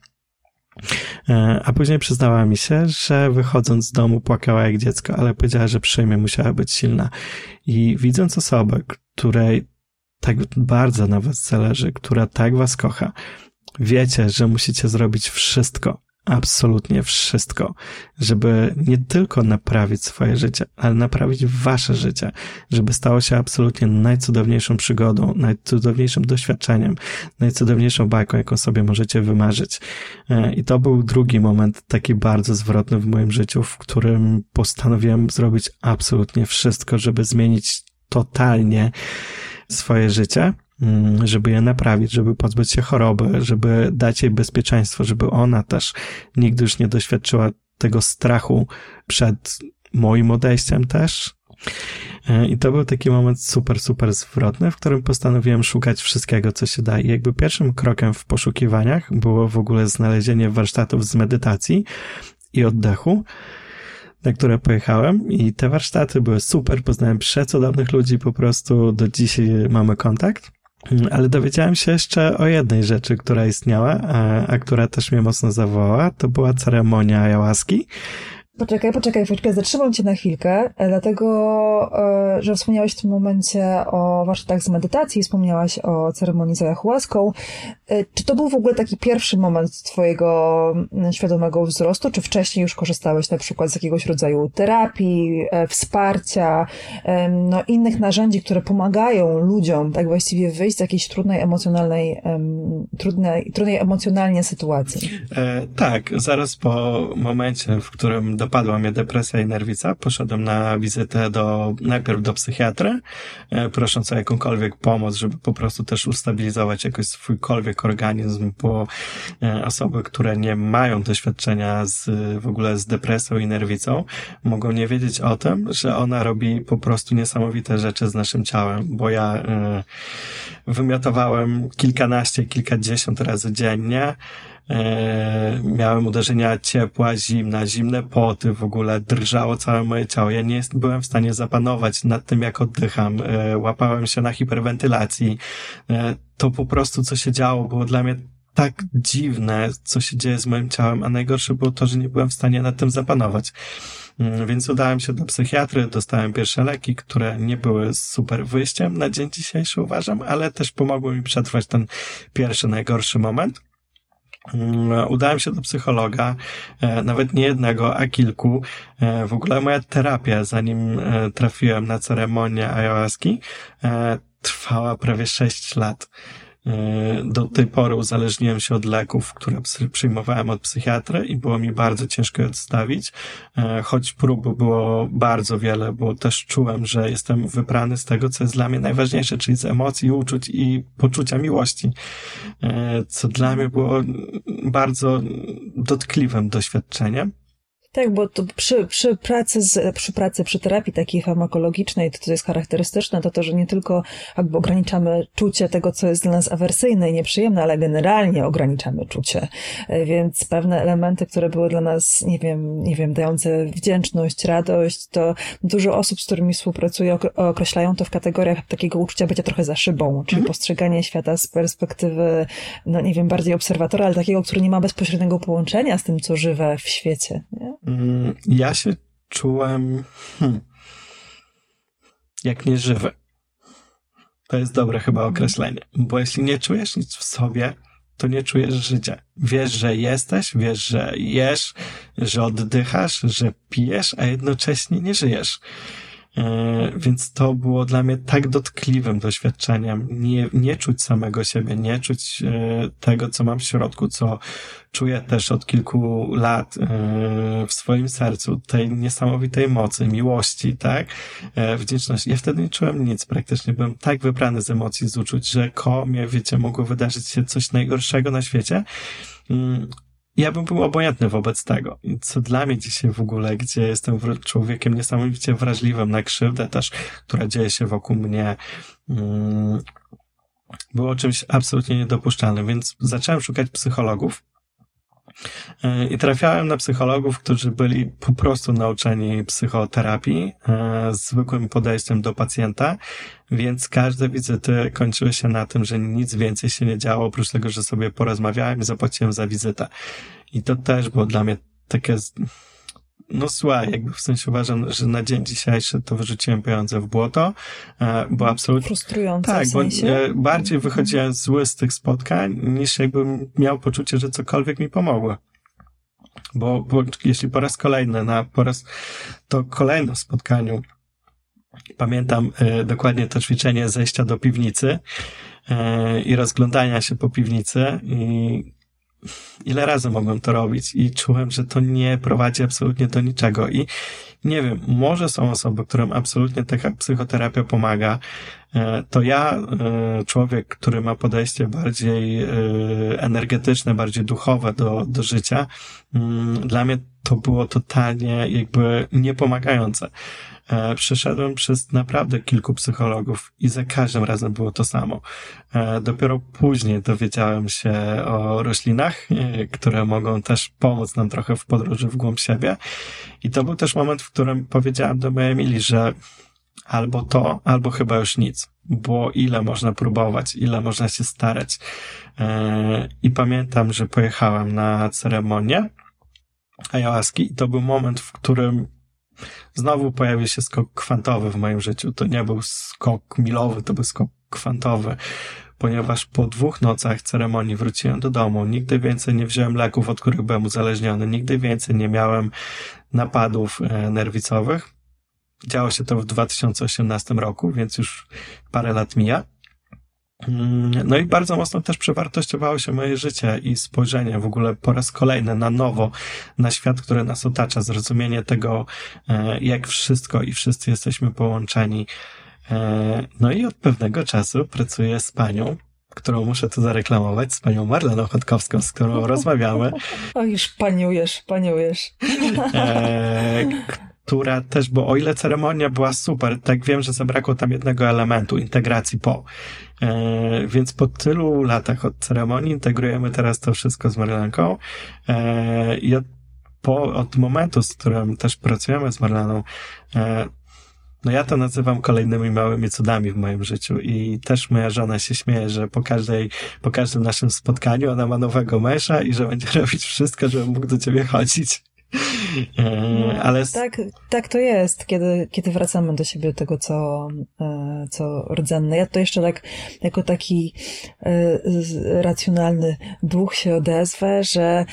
E, a później przyznała mi się, że wychodząc z domu płakała jak dziecko, ale powiedziała, że przyjmie musiała być silna. I widząc osobę, której tak bardzo na was zależy, która tak was kocha, wiecie, że musicie zrobić wszystko, absolutnie wszystko, żeby nie tylko naprawić swoje życie, ale naprawić wasze życie, żeby stało się absolutnie najcudowniejszą przygodą, najcudowniejszym doświadczeniem, najcudowniejszą bajką, jaką sobie możecie wymarzyć. E, I to był drugi moment taki bardzo zwrotny w moim życiu, w którym postanowiłem zrobić absolutnie wszystko, żeby zmienić totalnie swoje życie żeby je naprawić, żeby pozbyć się choroby, żeby dać jej bezpieczeństwo, żeby ona też nigdy już nie doświadczyła tego strachu przed moim odejściem też. E, I to był taki moment super, super zwrotny, w którym postanowiłem szukać wszystkiego, co się da. I jakby pierwszym krokiem w poszukiwaniach było w ogóle znalezienie warsztatów z medytacji i oddechu na które pojechałem i te warsztaty były super, poznałem przecudownych ludzi, po prostu do dzisiaj mamy kontakt. Ale dowiedziałem się jeszcze o jednej rzeczy, która istniała, a, a która też mnie mocno zawołała. To była ceremonia ayahuaski. Poczekaj, poczekaj, poczekaj, zatrzymam cię na chwilkę, e, dlatego, e, że wspomniałaś w tym momencie o warsztatach z medytacji, wspomniałaś o ceremonii z ayahuaską. E, czy to był w ogóle taki pierwszy moment twojego mm, świadomego wzrostu, czy wcześniej już korzystałeś na przykład z jakiegoś rodzaju terapii, wsparcia, no innych narzędzi, które pomagają ludziom tak właściwie wyjść z jakiejś trudnej emocjonalnej, trudnej, trudnej emocjonalnie sytuacji? E, tak, zaraz po momencie, w którym dopadła mnie depresja i nerwica. Poszedłem na wizytę do, najpierw do psychiatry, e, prosząc o jakąkolwiek pomoc, żeby po prostu też ustabilizować jakoś swójkolwiek organizm, bo e, osoby, które nie mają doświadczenia z, w ogóle z depresją i nerwicą, mogą nie wiedzieć o tym, że ona robi po prostu niesamowite rzeczy z naszym ciałem, bo ja y, wymiotowałem kilkanaście, kilkadziesiąt razy dziennie, E, miałem uderzenia ciepła, zimna, zimne poty, w ogóle drżało całe moje ciało. Ja nie jest, byłem w stanie zapanować nad tym, jak oddycham. E, łapałem się na hiperwentylacji. E, to po prostu, co się działo, było dla mnie tak dziwne, co się dzieje z moim ciałem, a najgorsze było to, że nie byłem w stanie nad tym zapanować. Mm, więc udałem się do psychiatry, dostałem pierwsze leki, które nie były super wyjściem na dzień dzisiejszy, uważam, ale też pomogły mi przetrwać ten pierwszy, najgorszy moment. Mm, udałem się do psychologa, e, nawet nie jednego, a kilku. E, w ogóle moja terapia, zanim e, trafiłem na ceremonię ayahuaski, trwała prawie 6 lat. Do tej pory uzależniłem się od leków, które przyjmowałem od psychiatry i było mi bardzo ciężko je odstawić, e, choć prób było bardzo wiele, bo też czułem, że jestem wybrany z tego, co jest dla mnie najważniejsze, czyli z emocji, uczuć i poczucia miłości, e, co dla mnie było bardzo dotkliwym doświadczeniem. Tak, bo to przy, przy, pracy z, przy pracy, przy terapii takiej farmakologicznej, to, co jest charakterystyczne, to to, że nie tylko jakby ograniczamy czucie tego, co jest dla nas awersyjne i nieprzyjemne, ale generalnie ograniczamy czucie. E, więc pewne elementy, które były dla nas, nie wiem, nie wiem, dające wdzięczność, radość, to dużo osób, z którymi współpracuję, określają to w kategoriach takiego uczucia bycia trochę za szybą, czyli mhm. postrzeganie świata z perspektywy, no nie wiem, bardziej obserwatora, ale takiego, który nie ma bezpośredniego połączenia z tym, co żywe w świecie. Nie? Mm, ja się czułem hmm, jak nieżywy. To jest dobre chyba mhm. określenie, bo jeśli nie czujesz nic w sobie, to nie czujesz życia. Wiesz, że jesteś, wiesz, że jesz, że oddychasz, że pijesz, a jednocześnie nie żyjesz. E, więc to było dla mnie tak dotkliwym doświadczeniem. Nie, nie czuć samego siebie, nie czuć e, tego, co mam w środku, co czuję też od kilku lat e, w swoim sercu, tej niesamowitej mocy, miłości, tak? Wdzięczności. Ja wtedy nie czułem nic, praktycznie byłem tak wybrany z emocji, z uczuć, że ko mnie, wiecie, mogło wydarzyć się coś najgorszego na świecie mm, ja bym był obojętny wobec tego. Co dla mnie dzisiaj w ogóle, gdzie jestem człowiekiem niesamowicie wrażliwym na krzywdę też, która dzieje się wokół mnie, mm, było czymś absolutnie niedopuszczalnym, więc zacząłem szukać psychologów. E, I trafiałem na psychologów, którzy byli po prostu nauczeni psychoterapii, e, z zwykłym podejściem do pacjenta, więc każde wizyty kończyły się na tym, że nic więcej się nie działo, oprócz tego, że sobie porozmawiałem i zapłaciłem za wizytę. I to też było dla mnie takie, no słuchaj, jakby w sensie uważam, że na dzień dzisiejszy to wyrzuciłem pieniądze w błoto, e, bo absolutnie... Frustrujące Tak, w sensie? bo bardziej wychodziłem zły z tych spotkań, niż jakbym miał poczucie, że cokolwiek mi pomogło. Bo, bo jeśli po raz kolejny, na po raz to kolejnym spotkaniu pamiętam e, dokładnie to ćwiczenie zejścia do piwnicy e, i rozglądania się po piwnicy i ile razy mogłem to robić i czułem, że to nie prowadzi absolutnie do niczego i nie wiem, może są osoby, którym absolutnie taka psychoterapia pomaga. E, to ja, e, człowiek, który ma podejście bardziej e, energetyczne, bardziej duchowe do, do życia, mm, dla mnie to było totalnie jakby niepomagające. E, przeszedłem przez naprawdę kilku psychologów i za każdym razem było to samo. E, dopiero później dowiedziałem się o roślinach, e, które mogą też pomóc nam trochę w podróży w głąb siebie. I to był też moment, w którym powiedziałem do mojej Emilii, że albo to, albo chyba już nic, bo ile można próbować, ile można się starać. I pamiętam, że pojechałem na ceremonię ayahuaski i to był moment, w którym Znowu pojawił się skok kwantowy w moim życiu. To nie był skok milowy, to był skok kwantowy, ponieważ po dwóch nocach ceremonii wróciłem do domu. Nigdy więcej nie wziąłem leków, od których byłem uzależniony. Nigdy więcej nie miałem napadów e, nerwicowych. Działo się to w 2018 roku, więc już parę lat mija. Mm, no i bardzo mocno też przewartościowało się moje życie i spojrzenie w ogóle po raz kolejny na nowo na świat, który nas otacza, zrozumienie tego, e, jak wszystko i wszyscy jesteśmy połączeni. E, no i od pewnego czasu pracuję z panią, którą muszę tu zareklamować, z panią Marleną Chodkowską, z którą rozmawiamy. O, już paniujesz, paniujesz. E, która też, bo o ile ceremonia była super, tak wiem, że zabrakło tam jednego elementu, integracji po. E, więc po tylu latach od ceremonii integrujemy teraz to wszystko z Marlenką e, od, po, od momentu, z którym też pracujemy z Marleną, e, no ja to nazywam kolejnymi małymi cudami w moim życiu i też moja żona się śmieje, że po każdej, po każdym naszym spotkaniu ona ma nowego męża i że będzie robić wszystko, żeby mógł do ciebie chodzić. No, ale... Tak, tak to jest, kiedy, kiedy wracamy do siebie tego, co, e, co rdzenne. Ja to jeszcze tak, jako taki e, racjonalny duch się odezwę, że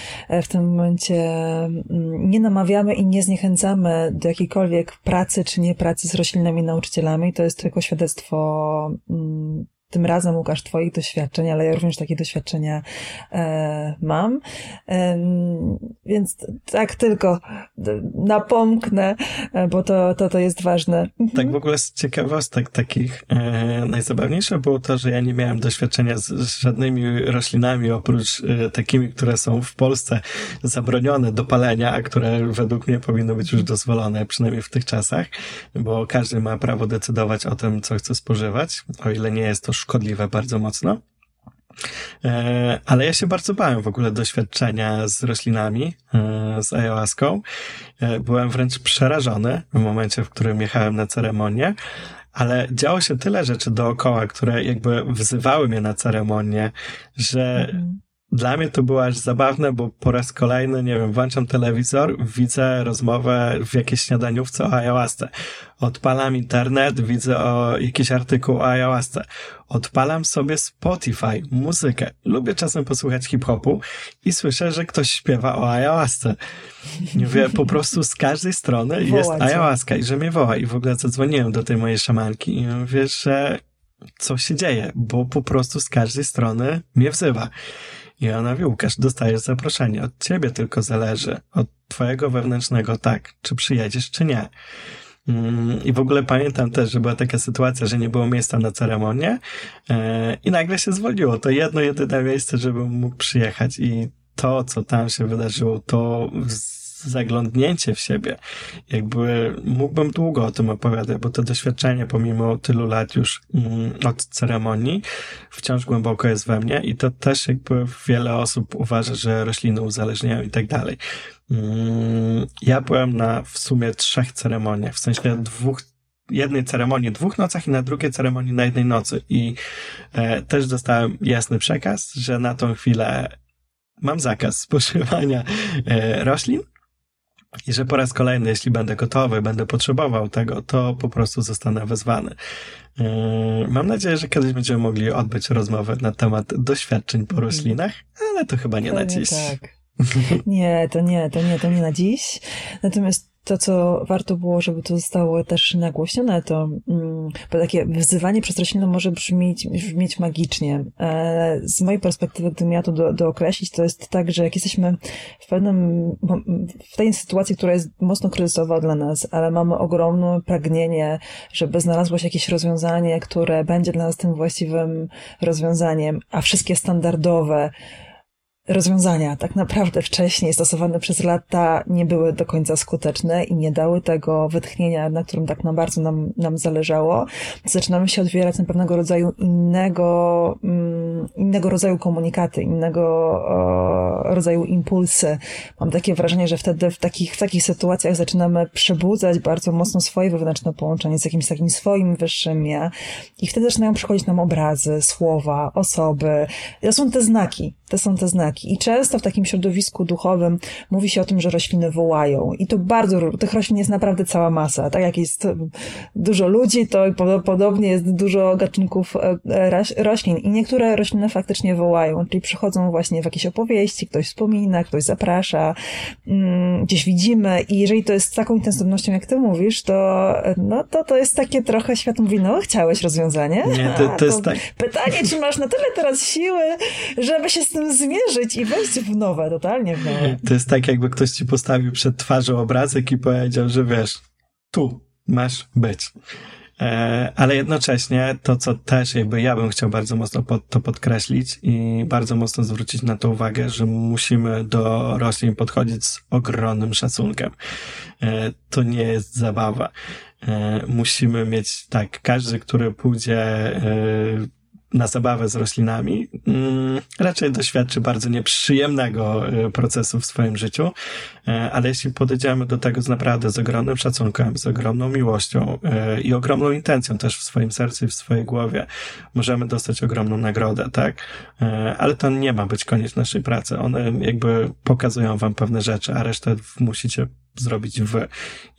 w tym momencie mm, nie namawiamy i nie zniechęcamy do jakiejkolwiek pracy czy nie pracy z roślinnymi nauczycielami. To jest tylko świadectwo mm, tym razem, Łukasz, Twoich doświadczeń, ale ja również takie doświadczenia e, mam. E, więc tak tylko napomknę, e, bo to, to, to jest ważne. Mhm. Tak, w ogóle z ciekawostek takich e, najzabawniejsze było to, że ja nie miałem doświadczenia z, z żadnymi roślinami, oprócz e, takimi, które są w Polsce zabronione do palenia, a które według mnie powinny być już dozwolone, przynajmniej w tych czasach, bo każdy ma prawo decydować o tym, co chce spożywać, o ile nie jest to szkodliwe bardzo mocno. E, ale ja się bardzo bałem w ogóle doświadczenia z roślinami, e, z ayahuaską. E, byłem wręcz przerażony w momencie, w którym jechałem na ceremonię, ale działo się tyle rzeczy dookoła, które jakby wzywały mnie na ceremonię, że mhm. Dla mnie to było aż zabawne, bo po raz kolejny, nie wiem, włączam telewizor, widzę rozmowę w jakiejś śniadaniówce o ayahuasce. Odpalam internet, widzę o jakiś artykuł o ayahuasce. Odpalam sobie Spotify, muzykę. Lubię czasem posłuchać hip-hopu i słyszę, że ktoś śpiewa o ayahuasce. Mówię, po prostu z każdej strony jest ayahuasca i że mnie woła. I w ogóle zadzwoniłem do tej mojej szamanki i mówię, że co się dzieje, bo po prostu z każdej strony mnie wzywa. I ona mówi, Łukasz, dostajesz zaproszenie. Od ciebie tylko zależy. Od twojego wewnętrznego tak, czy przyjedziesz, czy nie. Mm, I w ogóle pamiętam też, że była taka sytuacja, że nie było miejsca na ceremonię e, i nagle się zwolniło. To jedno, jedyne miejsce, żebym mógł przyjechać i to, co tam się wydarzyło, to zaglądnięcie w siebie. Jakby mógłbym długo o tym opowiadać, bo to doświadczenie pomimo tylu lat już mm, od ceremonii wciąż głęboko jest we mnie i to też jakby wiele osób uważa, że rośliny uzależniają i tak dalej. Mm, ja byłem na w sumie trzech ceremoniach, w sensie dwóch jednej ceremonii dwóch nocach i na drugiej ceremonii na jednej nocy. I e, też dostałem jasny przekaz, że na tą chwilę mam zakaz spożywania e, roślin, i że po raz kolejny, jeśli będę gotowy, będę potrzebował tego, to po prostu zostanę wezwany. Yy, mam nadzieję, że kiedyś będziemy mogli odbyć rozmowę na temat doświadczeń po roślinach, ale to chyba nie to na dziś. tak. Nie, to nie, to nie, to nie na dziś. Natomiast to, co warto było, żeby to zostało też nagłośnione, to mm, bo takie wzywanie przez roślinę może brzmieć, brzmieć magicznie. E, z mojej perspektywy, gdybym ja to do, dookreślić, to jest tak, że jak jesteśmy w pewnym, w tej sytuacji, która jest mocno kryzysowa dla nas, ale mamy ogromne pragnienie, żeby znalazło się jakieś rozwiązanie, które będzie dla nas tym właściwym rozwiązaniem, a wszystkie standardowe, rozwiązania tak naprawdę wcześniej stosowane przez lata nie były do końca skuteczne i nie dały tego wytchnienia, na którym tak na bardzo nam, nam zależało, zaczynamy się odwierać na pewnego rodzaju innego, mm, innego rodzaju komunikaty, innego rodzaju impulsy. Mam takie wrażenie, że wtedy w takich, w takich sytuacjach zaczynamy przebudzać bardzo mocno swoje wewnętrzne połączenie z jakimś takim swoim wyższym ja i wtedy zaczynają przychodzić nam obrazy, słowa, osoby. To są te znaki, to są te znaki. I często w takim środowisku duchowym mówi się o tym, że rośliny wołają. I to bardzo, tych roślin jest naprawdę cała masa. Tak jak jest dużo ludzi, to podobnie jest dużo gatunków e, e, roślin. I niektóre rośliny faktycznie wołają, czyli przychodzą właśnie w jakieś opowieści, ktoś wspomina, ktoś zaprasza, mm, gdzieś widzimy. I jeżeli to jest z taką intensywnością, jak ty mówisz, to, no, to to jest takie trochę świat mówi, no chciałeś rozwiązanie? Nie, to, to, to jest tak. Pytanie, czy masz na tyle teraz siły, żeby się z tym zmierzyć i wejść w nowe, totalnie w nowe. To jest tak, jakby ktoś ci postawił przed twarzą obrazek i powiedział, że wiesz, tu masz być. E, ale jednocześnie to, co też jakby ja bym chciał bardzo mocno pod, to podkreślić i bardzo mocno zwrócić na to uwagę, że musimy do roślin podchodzić z ogromnym szacunkiem. E, to nie jest zabawa. E, musimy mieć tak, każdy, który pójdzie na zabawę z roślinami, mm, raczej doświadczy bardzo nieprzyjemnego e, procesu w swoim życiu, e, ale jeśli podejdziemy do tego z naprawdę z ogromnym szacunkiem, z ogromną miłością e, i ogromną intencją też w swoim sercu i w swojej głowie, możemy dostać ogromną nagrodę, tak? Ale to nie ma być koniec naszej pracy. One jakby pokazują wam pewne rzeczy, a resztę musicie zrobić wy.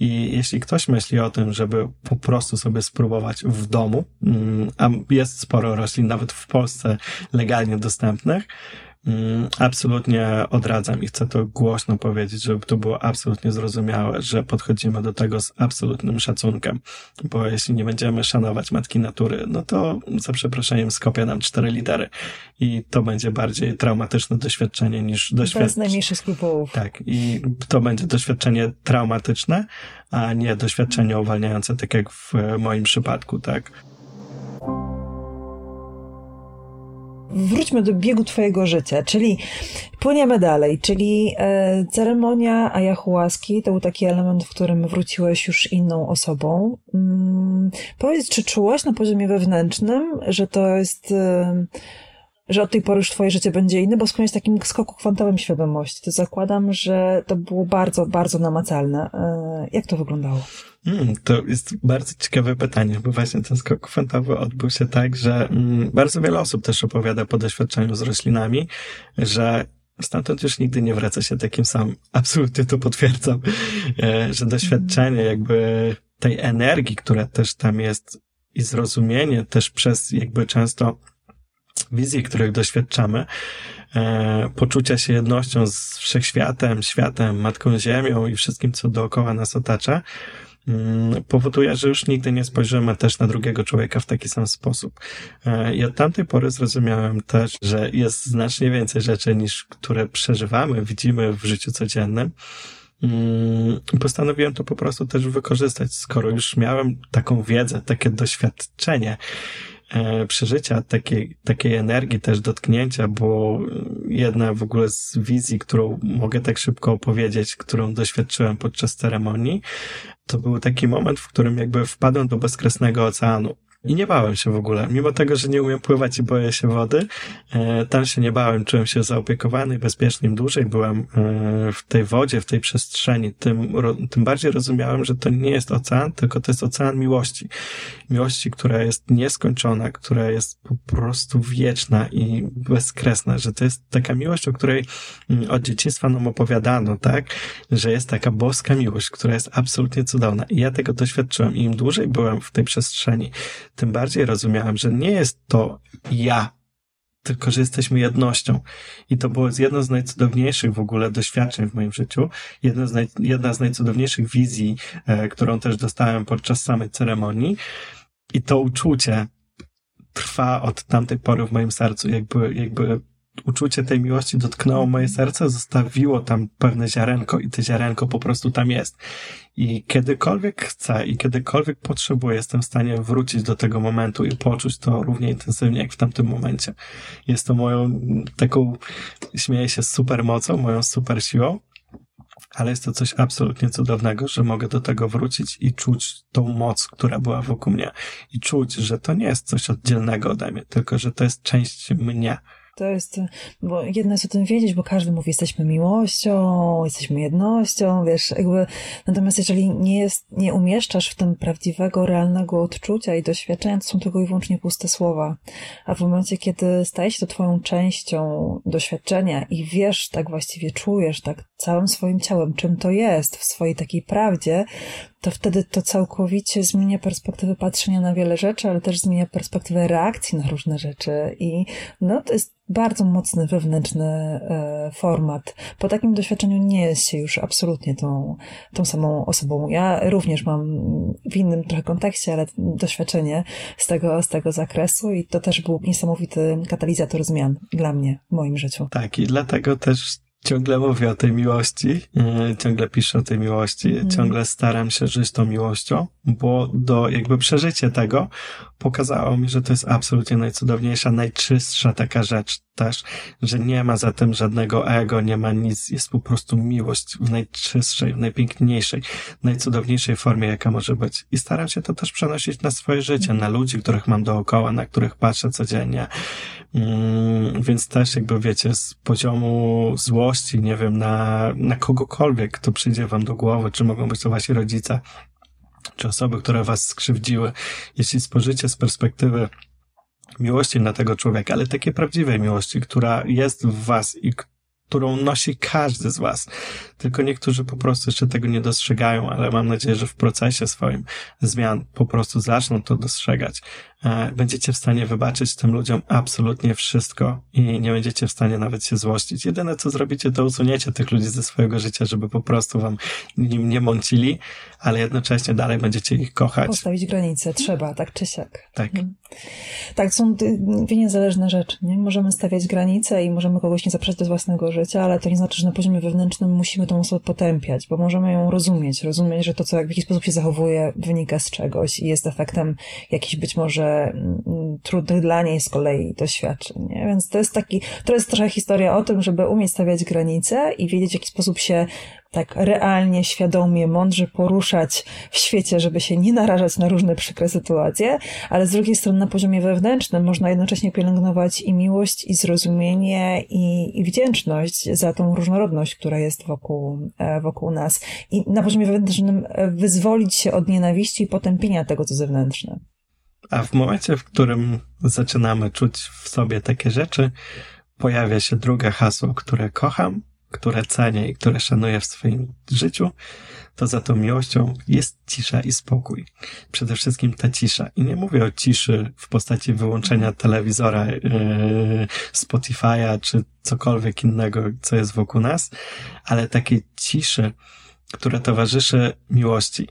I jeśli ktoś myśli o tym, żeby po prostu sobie spróbować w domu, mm, a jest sporo roślin nawet w Polsce legalnie dostępnych, absolutnie odradzam i chcę to głośno powiedzieć, żeby to było absolutnie zrozumiałe, że podchodzimy do tego z absolutnym szacunkiem, bo jeśli nie będziemy szanować matki natury, no to za przeproszeniem skopia nam cztery litery i to będzie bardziej traumatyczne doświadczenie niż doświadczenie. Bez najmniejszych skrupułów. Tak, i to będzie doświadczenie traumatyczne, a nie doświadczenie uwalniające, tak jak w moim przypadku, tak. Wróćmy do biegu twojego życia, czyli płyniemy dalej, czyli e, ceremonia ayahuaski to był taki element, w którym wróciłeś już inną osobą. Mm, powiedz, czy czułaś na poziomie wewnętrznym, że to jest... E, że od tej pory już twoje życie będzie inne, bo wspomniałeś takim skoku kwantowym świadomości. To zakładam, że to było bardzo, bardzo namacalne. E, jak to wyglądało? Mm, to jest bardzo ciekawe pytanie, bo właśnie ten skok kwantowy odbył się tak, że mm, bardzo wiele osób też opowiada po doświadczeniu z roślinami, że stamtąd już nigdy nie wraca się takim samym. Absolutnie to potwierdzam, e, że doświadczenie jakby tej energii, która też tam jest i zrozumienie też przez jakby często wizje, których doświadczamy, e, poczucia się jednością z wszechświatem, światem, Matką Ziemią i wszystkim, co dookoła nas otacza, mm, powoduje, że już nigdy nie spojrzymy też na drugiego człowieka w taki sam sposób. E, I od tamtej pory zrozumiałem też, że jest znacznie więcej rzeczy niż które przeżywamy, widzimy w życiu codziennym. Mm, postanowiłem to po prostu też wykorzystać, skoro już miałem taką wiedzę, takie doświadczenie przeżycia, takiej, takiej energii też dotknięcia, bo jedna w ogóle z wizji, którą mogę tak szybko opowiedzieć, którą doświadczyłem podczas ceremonii, to był taki moment, w którym jakby wpadłem do bezkresnego oceanu. I nie bałem się w ogóle. Mimo tego, że nie umiem pływać i boję się wody, e, tam się nie bałem. Czułem się zaopiekowany i bezpieczny. Im dłużej byłem e, w tej wodzie, w tej przestrzeni, tym, tym bardziej rozumiałem, że to nie jest ocean, tylko to jest ocean miłości. Miłości, która jest nieskończona, która jest po prostu wieczna i bezkresna, że to jest taka miłość, o której mm, od dzieciństwa nam opowiadano, tak? Że jest taka boska miłość, która jest absolutnie cudowna. I ja tego doświadczyłem. I im dłużej byłem w tej przestrzeni, tym bardziej rozumiałem, że nie jest to ja, tylko że jesteśmy jednością. I to było jedno z najcudowniejszych w ogóle doświadczeń w moim życiu, jedno z naj, jedna z najcudowniejszych wizji, e, którą też dostałem podczas samej ceremonii. I to uczucie trwa od tamtej pory w moim sercu, jakby, jakby uczucie tej miłości dotknęło moje serce, zostawiło tam pewne ziarenko i to ziarenko po prostu tam jest. I kiedykolwiek chcę i kiedykolwiek potrzebuję, jestem w stanie wrócić do tego momentu i poczuć to równie intensywnie jak w tamtym momencie. Jest to moją taką, śmieję się, super mocą, moją super siłą, ale jest to coś absolutnie cudownego, że mogę do tego wrócić i czuć tą moc, która była wokół mnie. I czuć, że to nie jest coś oddzielnego ode mnie, tylko że to jest część mnie to jest, bo jedno jest o tym wiedzieć, bo każdy mówi, jesteśmy miłością, jesteśmy jednością, wiesz, jakby, natomiast jeżeli nie jest, nie umieszczasz w tym prawdziwego, realnego odczucia i doświadczenia, to są tylko i wyłącznie puste słowa. A w momencie, kiedy staje się to twoją częścią doświadczenia i wiesz, tak właściwie czujesz, tak całym swoim ciałem, czym to jest w swojej takiej prawdzie, to wtedy to całkowicie zmienia perspektywę patrzenia na wiele rzeczy, ale też zmienia perspektywę reakcji na różne rzeczy. I no, to jest bardzo mocny wewnętrzny e, format. Po takim doświadczeniu nie jest się już absolutnie tą, tą samą osobą. Ja również mam w innym trochę kontekście, ale doświadczenie z tego, z tego zakresu i to też był niesamowity katalizator zmian dla mnie w moim życiu. Tak, i dlatego też ciągle mówię o tej miłości, e, ciągle piszę o tej miłości, mm. ciągle staram się żyć tą miłością, bo do jakby przeżycie tego pokazało mi, że to jest absolutnie najcudowniejsza, najczystsza taka rzecz też, że nie ma za tym żadnego ego, nie ma nic, jest po prostu miłość w najczystszej, w najpiękniejszej, najcudowniejszej formie, jaka może być. I staram się to też przenosić na swoje życie, na ludzi, których mam dookoła, na których patrzę codziennie. Mm, więc też jakby wiecie, z poziomu nie wiem, na, na kogokolwiek, kto przyjdzie wam do głowy, czy mogą być to wasi rodzice, czy osoby, które was skrzywdziły. Jeśli spojrzycie z perspektywy miłości na tego człowieka, ale takiej prawdziwej miłości, która jest w was i którą nosi każdy z was. Tylko niektórzy po prostu jeszcze tego nie dostrzegają, ale mam nadzieję, że w procesie swoim zmian po prostu zaczną to dostrzegać. E, będziecie w stanie wybaczyć tym ludziom absolutnie wszystko i nie będziecie w stanie nawet się złościć. Jedyne co zrobicie, to usuniecie tych ludzi ze swojego życia, żeby po prostu wam nim nie mącili, ale jednocześnie dalej będziecie ich kochać. Postawić granice trzeba, tak czy siak. Tak. Mhm. Tak, są dwie niezależne rzeczy. Nie? Możemy stawiać granice i możemy kogoś nie zapraszać do własnego życia, ale to nie znaczy, że na poziomie wewnętrznym musimy tą osobę potępiać, bo możemy ją rozumieć, rozumieć, że to, co w jakiś sposób się zachowuje, wynika z czegoś i jest efektem jakichś być może mm, trudnych dla niej z kolei doświadczeń. Nie? Więc to jest taki, to jest trochę historia o tym, żeby umieć stawiać granice i wiedzieć, w jaki sposób się tak realnie, świadomie, mądrze poruszać w świecie, żeby się nie narażać na różne przykre sytuacje, ale z drugiej strony na poziomie wewnętrznym można jednocześnie pielęgnować i miłość, i zrozumienie, i, i wdzięczność za tą różnorodność, która jest wokół, e, wokół nas. I na poziomie wewnętrznym e, wyzwolić się od nienawiści i potępienia tego, co zewnętrzne. A w momencie, w którym zaczynamy czuć w sobie takie rzeczy, pojawia się drugie hasło, które kocham, które cenię i które szanuję w swoim życiu, to za tą miłością jest cisza i spokój. Przede wszystkim ta cisza. I nie mówię o ciszy w postaci wyłączenia telewizora, yy, Spotify'a czy cokolwiek innego, co jest wokół nas, ale takiej ciszy, która towarzyszy miłości,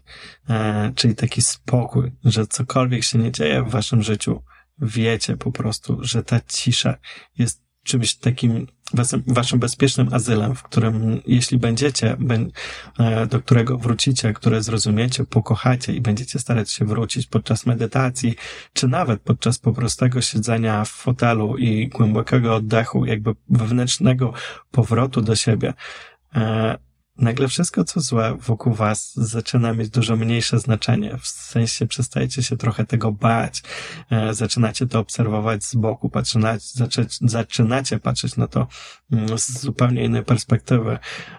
yy, czyli taki spokój, że cokolwiek się nie dzieje w waszym życiu, wiecie po prostu, że ta cisza jest czymś takim waszym bezpiecznym azylem, w którym jeśli będziecie, e, do którego wrócicie, które zrozumiecie, pokochacie i będziecie starać się wrócić podczas medytacji, czy nawet podczas po prostego siedzenia w fotelu i głębokiego oddechu, jakby wewnętrznego powrotu do siebie, e, nagle wszystko, co złe wokół was zaczyna mieć dużo mniejsze znaczenie. W sensie przestajecie się trochę tego bać, e, zaczynacie to obserwować z boku, patrzynacie, zaczynacie patrzeć na to mm, z zupełnie innej perspektywy.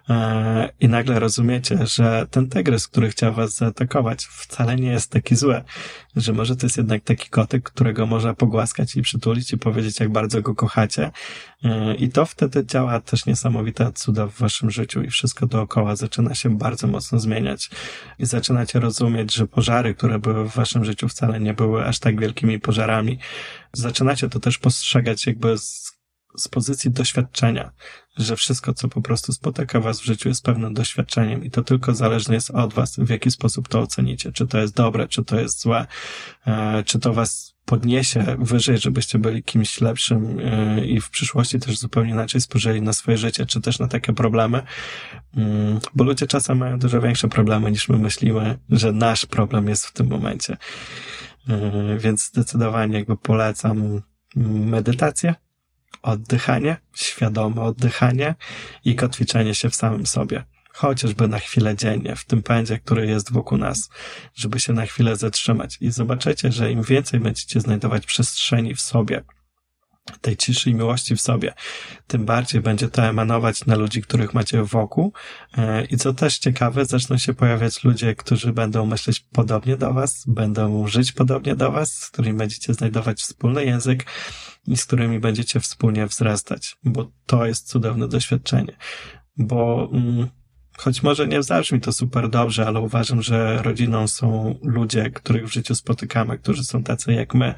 E, i nagle rozumiecie, że ten tygrys, który chciał was zaatakować, wcale nie jest taki zły, że może to jest jednak taki kotek, którego można pogłaskać i przytulić i powiedzieć, jak bardzo go kochacie. E, i to wtedy działa też niesamowite cuda w waszym życiu i wszystko dookoła dookoła zaczyna się bardzo mocno zmieniać i zaczynacie rozumieć, że pożary, które były w waszym życiu wcale nie były aż tak wielkimi pożarami. Zaczynacie to też postrzegać jakby z, z pozycji doświadczenia, że wszystko, co po prostu spotyka was w życiu jest pewnym doświadczeniem i to tylko zależne jest od was, w jaki sposób to ocenicie, czy to jest dobre, czy to jest złe, e, czy to was podniesie wyżej, żebyście byli kimś lepszym e, i w przyszłości też zupełnie inaczej spojrzeli na swoje życie, czy też na takie problemy, mm, bo ludzie czasem mają dużo większe problemy niż my myślimy, że nasz problem jest w tym momencie. E, więc zdecydowanie jakby polecam medytację, oddychanie, świadome oddychanie i kotwiczenie się w samym sobie chociażby na chwilę dziennie, w tym pędzie, który jest wokół nas, żeby się na chwilę zatrzymać. I zobaczycie, że im więcej będziecie znajdować przestrzeni w sobie, tej ciszy i miłości w sobie, tym bardziej będzie to emanować na ludzi, których macie wokół. E, I co też ciekawe, zaczną się pojawiać ludzie, którzy będą myśleć podobnie do Was, będą żyć podobnie do Was, z którymi będziecie znajdować wspólny język i z którymi będziecie wspólnie wzrastać, bo to jest cudowne doświadczenie. Bo mm, choć może nie zabrzmi to super dobrze, ale uważam, że rodziną są ludzie, których w życiu spotykamy, którzy są tacy jak my,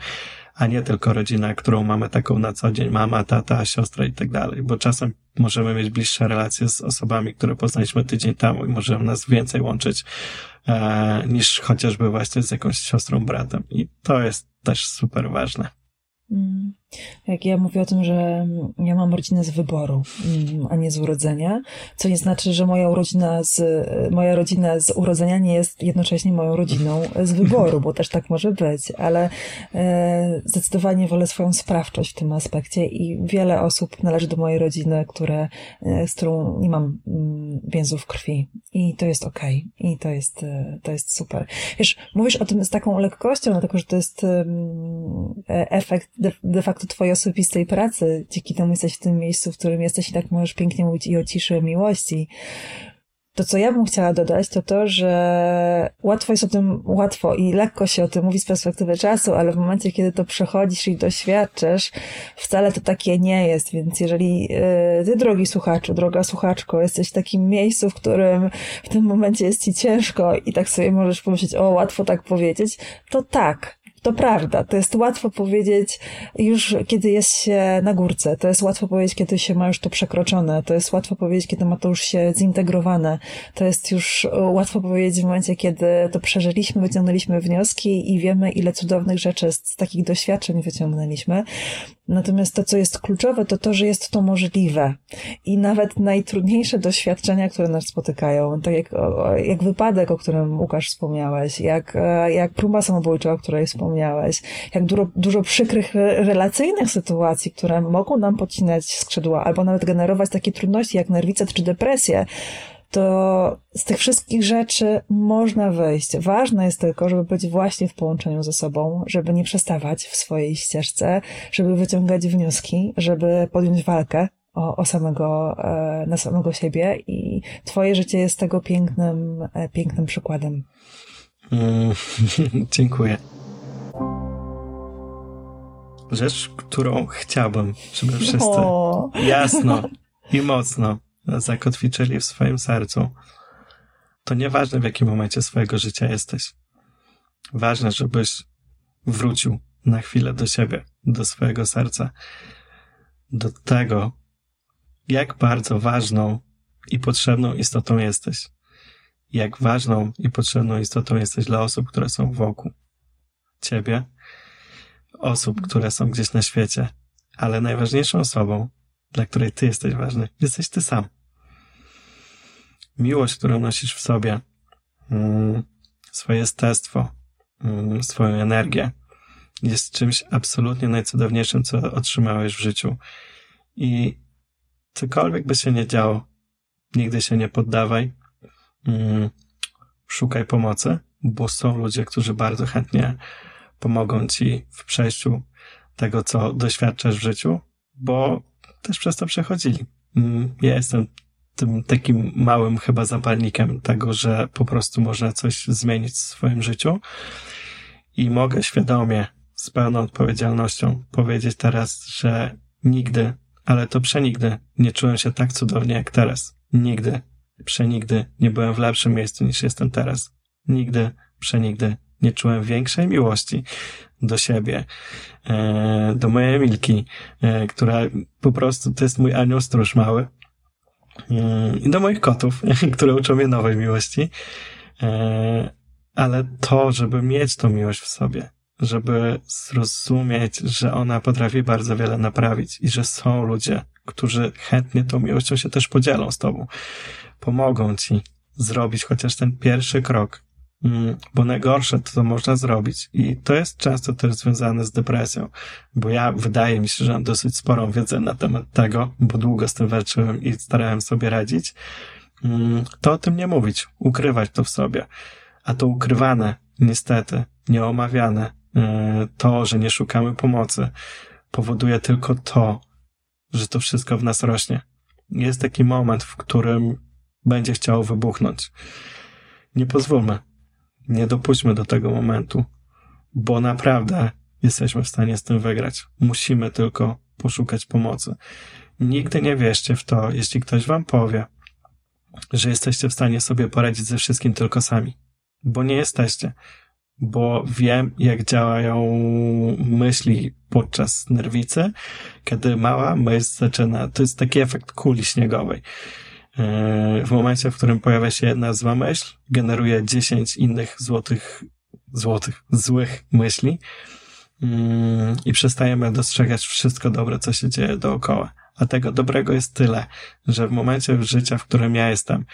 a nie tylko rodzina, którą mamy taką na co dzień, mama, tata, siostra i tak dalej, bo czasem możemy mieć bliższe relacje z osobami, które poznaliśmy tydzień temu i możemy nas więcej łączyć e, niż chociażby właśnie z jakąś siostrą, bratem i to jest też super ważne. Mm. Jak ja mówię o tym, że ja mam rodzinę z wyboru, mm, a nie z urodzenia, co nie znaczy, że moja rodzina z, moja rodzina z urodzenia nie jest jednocześnie moją rodziną z wyboru, bo też tak może być, ale e, zdecydowanie wolę swoją sprawczość w tym aspekcie i wiele osób należy do mojej rodziny, które, e, z którą nie mam mm, więzów krwi i to jest okej okay. i to jest, e, to jest super. Wiesz, mówisz o tym z taką lekkością, dlatego, że to jest efekt de, de facto twojej osobistej pracy. Dzięki temu jesteś w tym miejscu, w którym jesteś i tak możesz pięknie mówić i o ciszy, miłości. To, co ja bym chciała dodać, to to, że łatwo jest o tym, łatwo i lekko się o tym mówi z perspektywy czasu, ale w momencie, kiedy to przechodzisz i doświadczysz, wcale to takie nie jest. Więc jeżeli yy, ty, drogi słuchaczu, droga słuchaczko, jesteś w takim miejscu, w którym w tym momencie jest ci ciężko i tak sobie możesz pomyśleć, o, łatwo tak powiedzieć, to tak, to prawda, to jest łatwo powiedzieć już, kiedy jest się na górce. To jest łatwo powiedzieć, kiedy się ma już to przekroczone. To jest łatwo powiedzieć, kiedy ma to już się zintegrowane. To jest już łatwo powiedzieć w momencie, kiedy to przeżyliśmy, wyciągnęliśmy wnioski i wiemy, ile cudownych rzeczy z, z takich doświadczeń wyciągnęliśmy. Natomiast to, co jest kluczowe, to to, że jest to możliwe. I nawet najtrudniejsze doświadczenia, które nas spotykają, tak jak, jak wypadek, o którym Łukasz wspomniałeś, jak, e, jak próba samobójcza, o której wspomniałeś, jak dużo, dużo przykrych relacyjnych sytuacji, które mogą nam podcinać skrzydła, albo nawet generować takie trudności jak nerwice czy depresję, to z tych wszystkich rzeczy można wyjść. Ważne jest tylko, żeby być właśnie w połączeniu ze sobą, żeby nie przestawać w swojej ścieżce, żeby wyciągać wnioski, żeby podjąć walkę o, o samego, e, na samego siebie i twoje życie jest tego pięknym, e, pięknym przykładem. Mm, dziękuję. Rzecz, którą chciałbym, żeby wszyscy o. jasno i mocno zakotwiczyli w swoim sercu, to nieważne w jakim momencie swojego życia jesteś. Ważne, żebyś wrócił na chwilę do siebie, do swojego serca, do tego, jak bardzo ważną i potrzebną istotą jesteś. Jak ważną i potrzebną istotą jesteś dla osób, które są wokół ciebie, osób, które są gdzieś na świecie, ale najważniejszą osobą dla której ty jesteś ważny. Jesteś ty sam. Miłość, którą nosisz w sobie, mm, swoje jestestwo, mm, swoją energię, jest czymś absolutnie najcudowniejszym, co otrzymałeś w życiu. I cokolwiek by się nie działo, nigdy się nie poddawaj, mm, szukaj pomocy, bo są ludzie, którzy bardzo chętnie pomogą ci w przejściu tego, co doświadczasz w życiu, bo też przez to przechodzili. Mm, ja jestem tym takim małym chyba zapalnikiem tego, że po prostu można coś zmienić w swoim życiu i mogę świadomie, z pełną odpowiedzialnością powiedzieć teraz, że nigdy, ale to przenigdy nie czułem się tak cudownie jak teraz. Nigdy, przenigdy nie byłem w lepszym miejscu niż jestem teraz. Nigdy, przenigdy nie czułem większej miłości do siebie, e, do mojej Emilki, e, która po prostu to jest mój anioł stróż mały. E, I do moich kotów, które uczą mnie nowej miłości. Ale to, żeby mieć tą miłość w sobie, żeby zrozumieć, że ona potrafi bardzo wiele naprawić i że są ludzie, którzy chętnie tą miłością się też podzielą z tobą, pomogą ci zrobić chociaż ten pierwszy krok bo najgorsze to, to można zrobić. I to jest często też związane z depresją, bo ja wydaje mi się, że mam dosyć sporą wiedzę na temat tego, bo długo z tym walczyłem i starałem sobie radzić. Mm, to o tym nie mówić, ukrywać to w sobie. A to ukrywane, niestety, nieomawiane, e, to, że nie szukamy pomocy, powoduje tylko to, że to wszystko w nas rośnie. Jest taki moment, w którym będzie chciało wybuchnąć. Nie pozwólmy nie dopuśćmy do tego momentu, bo naprawdę jesteśmy w stanie z tym wygrać. Musimy tylko poszukać pomocy. Nigdy nie wierzcie w to, jeśli ktoś wam powie, że jesteście w stanie sobie poradzić ze wszystkim tylko sami. Bo nie jesteście. Bo wiem, jak działają myśli podczas nerwicy, kiedy mała myśl zaczyna, to jest taki efekt kuli śniegowej w momencie, w którym pojawia się jedna zła myśl, generuje 10 innych złotych, złotych, złych myśli mm, i przestajemy dostrzegać wszystko dobre, co się dzieje dookoła. A tego dobrego jest tyle, że w momencie życia, w którym ja jestem,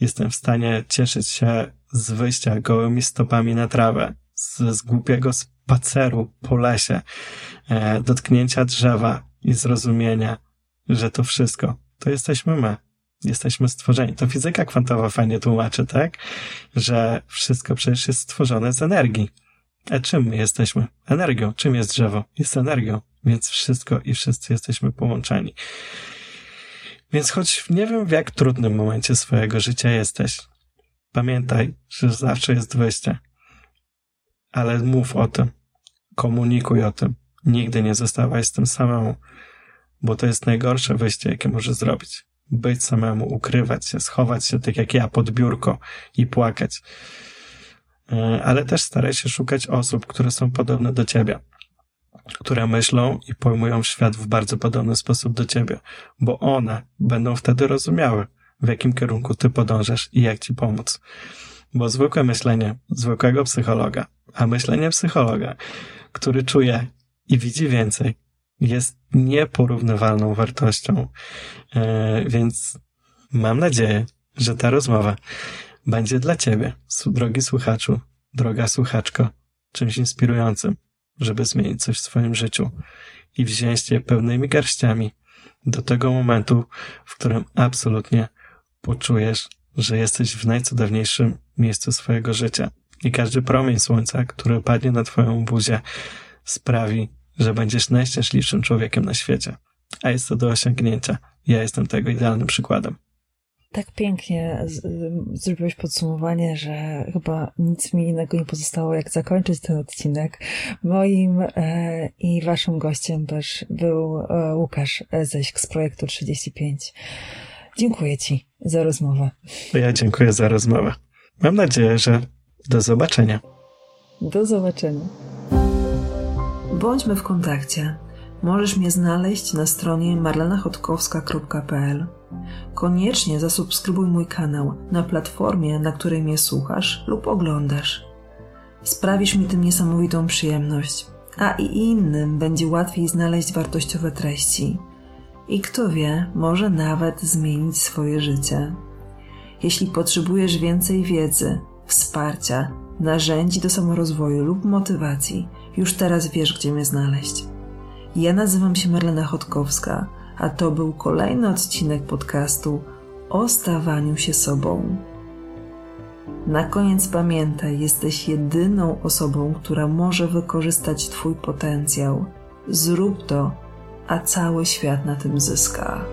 jestem w stanie cieszyć się z wyjścia gołymi stopami na trawę, z, z głupiego spaceru po lesie, e, dotknięcia drzewa i zrozumienia, że to wszystko to jesteśmy my. Jesteśmy stworzeni. To fizyka kwantowa fajnie tłumaczy, tak? Że wszystko przecież jest stworzone z energii. A czym my jesteśmy? Energią. Czym jest drzewo? Jest energią. Więc wszystko i wszyscy jesteśmy połączeni. Więc choć nie wiem w jak trudnym momencie swojego życia jesteś, pamiętaj, że zawsze jest wyjście. Ale mów o tym. Komunikuj o tym. Nigdy nie zostawaj z tym samemu, bo to jest najgorsze wyjście, jakie możesz zrobić. Być samemu, ukrywać się, schować się tak jak ja pod biurko i płakać. E, ale też staraj się szukać osób, które są podobne do ciebie które myślą i pojmują świat w bardzo podobny sposób do ciebie, bo one będą wtedy rozumiały, w jakim kierunku ty podążasz i jak ci pomóc. Bo zwykłe myślenie zwykłego psychologa, a myślenie psychologa, który czuje i widzi więcej, jest nieporównywalną wartością. E, więc mam nadzieję, że ta rozmowa będzie dla ciebie, drogi słuchaczu, droga słuchaczko, czymś inspirującym, żeby zmienić coś w swoim życiu i wziąć je pełnymi garściami do tego momentu, w którym absolutnie poczujesz, że jesteś w najcudowniejszym miejscu swojego życia. I każdy promień słońca, który padnie na twoją buzię, sprawi, że będziesz najszczęśliwszym człowiekiem na świecie. A jest to do osiągnięcia. Ja jestem tego idealnym przykładem tak pięknie zrobiłeś podsumowanie, że chyba nic mi innego nie pozostało, jak zakończyć ten odcinek. Moim e, i waszym gościem też był e, Łukasz Ześk z projektu 35. Dziękuję ci za rozmowę. Ja dziękuję za rozmowę. Mam nadzieję, że do zobaczenia. Do zobaczenia. Bądźmy w kontakcie. Możesz mnie znaleźć na stronie marlenachotkowska.pl. Koniecznie zasubskrybuj mój kanał na platformie, na której mnie słuchasz lub oglądasz. Sprawisz mi tym niesamowitą przyjemność, a i innym będzie łatwiej znaleźć wartościowe treści. I kto wie, może nawet zmienić swoje życie. Jeśli potrzebujesz więcej wiedzy, wsparcia, narzędzi do samorozwoju lub motywacji, już teraz wiesz, gdzie mnie znaleźć. Ja nazywam się Marlena Chodkowska, a to był kolejny odcinek podcastu o stawaniu się sobą. Na koniec pamiętaj, jesteś jedyną osobą, która może wykorzystać Twój potencjał. Zrób to, a cały świat na tym zyska.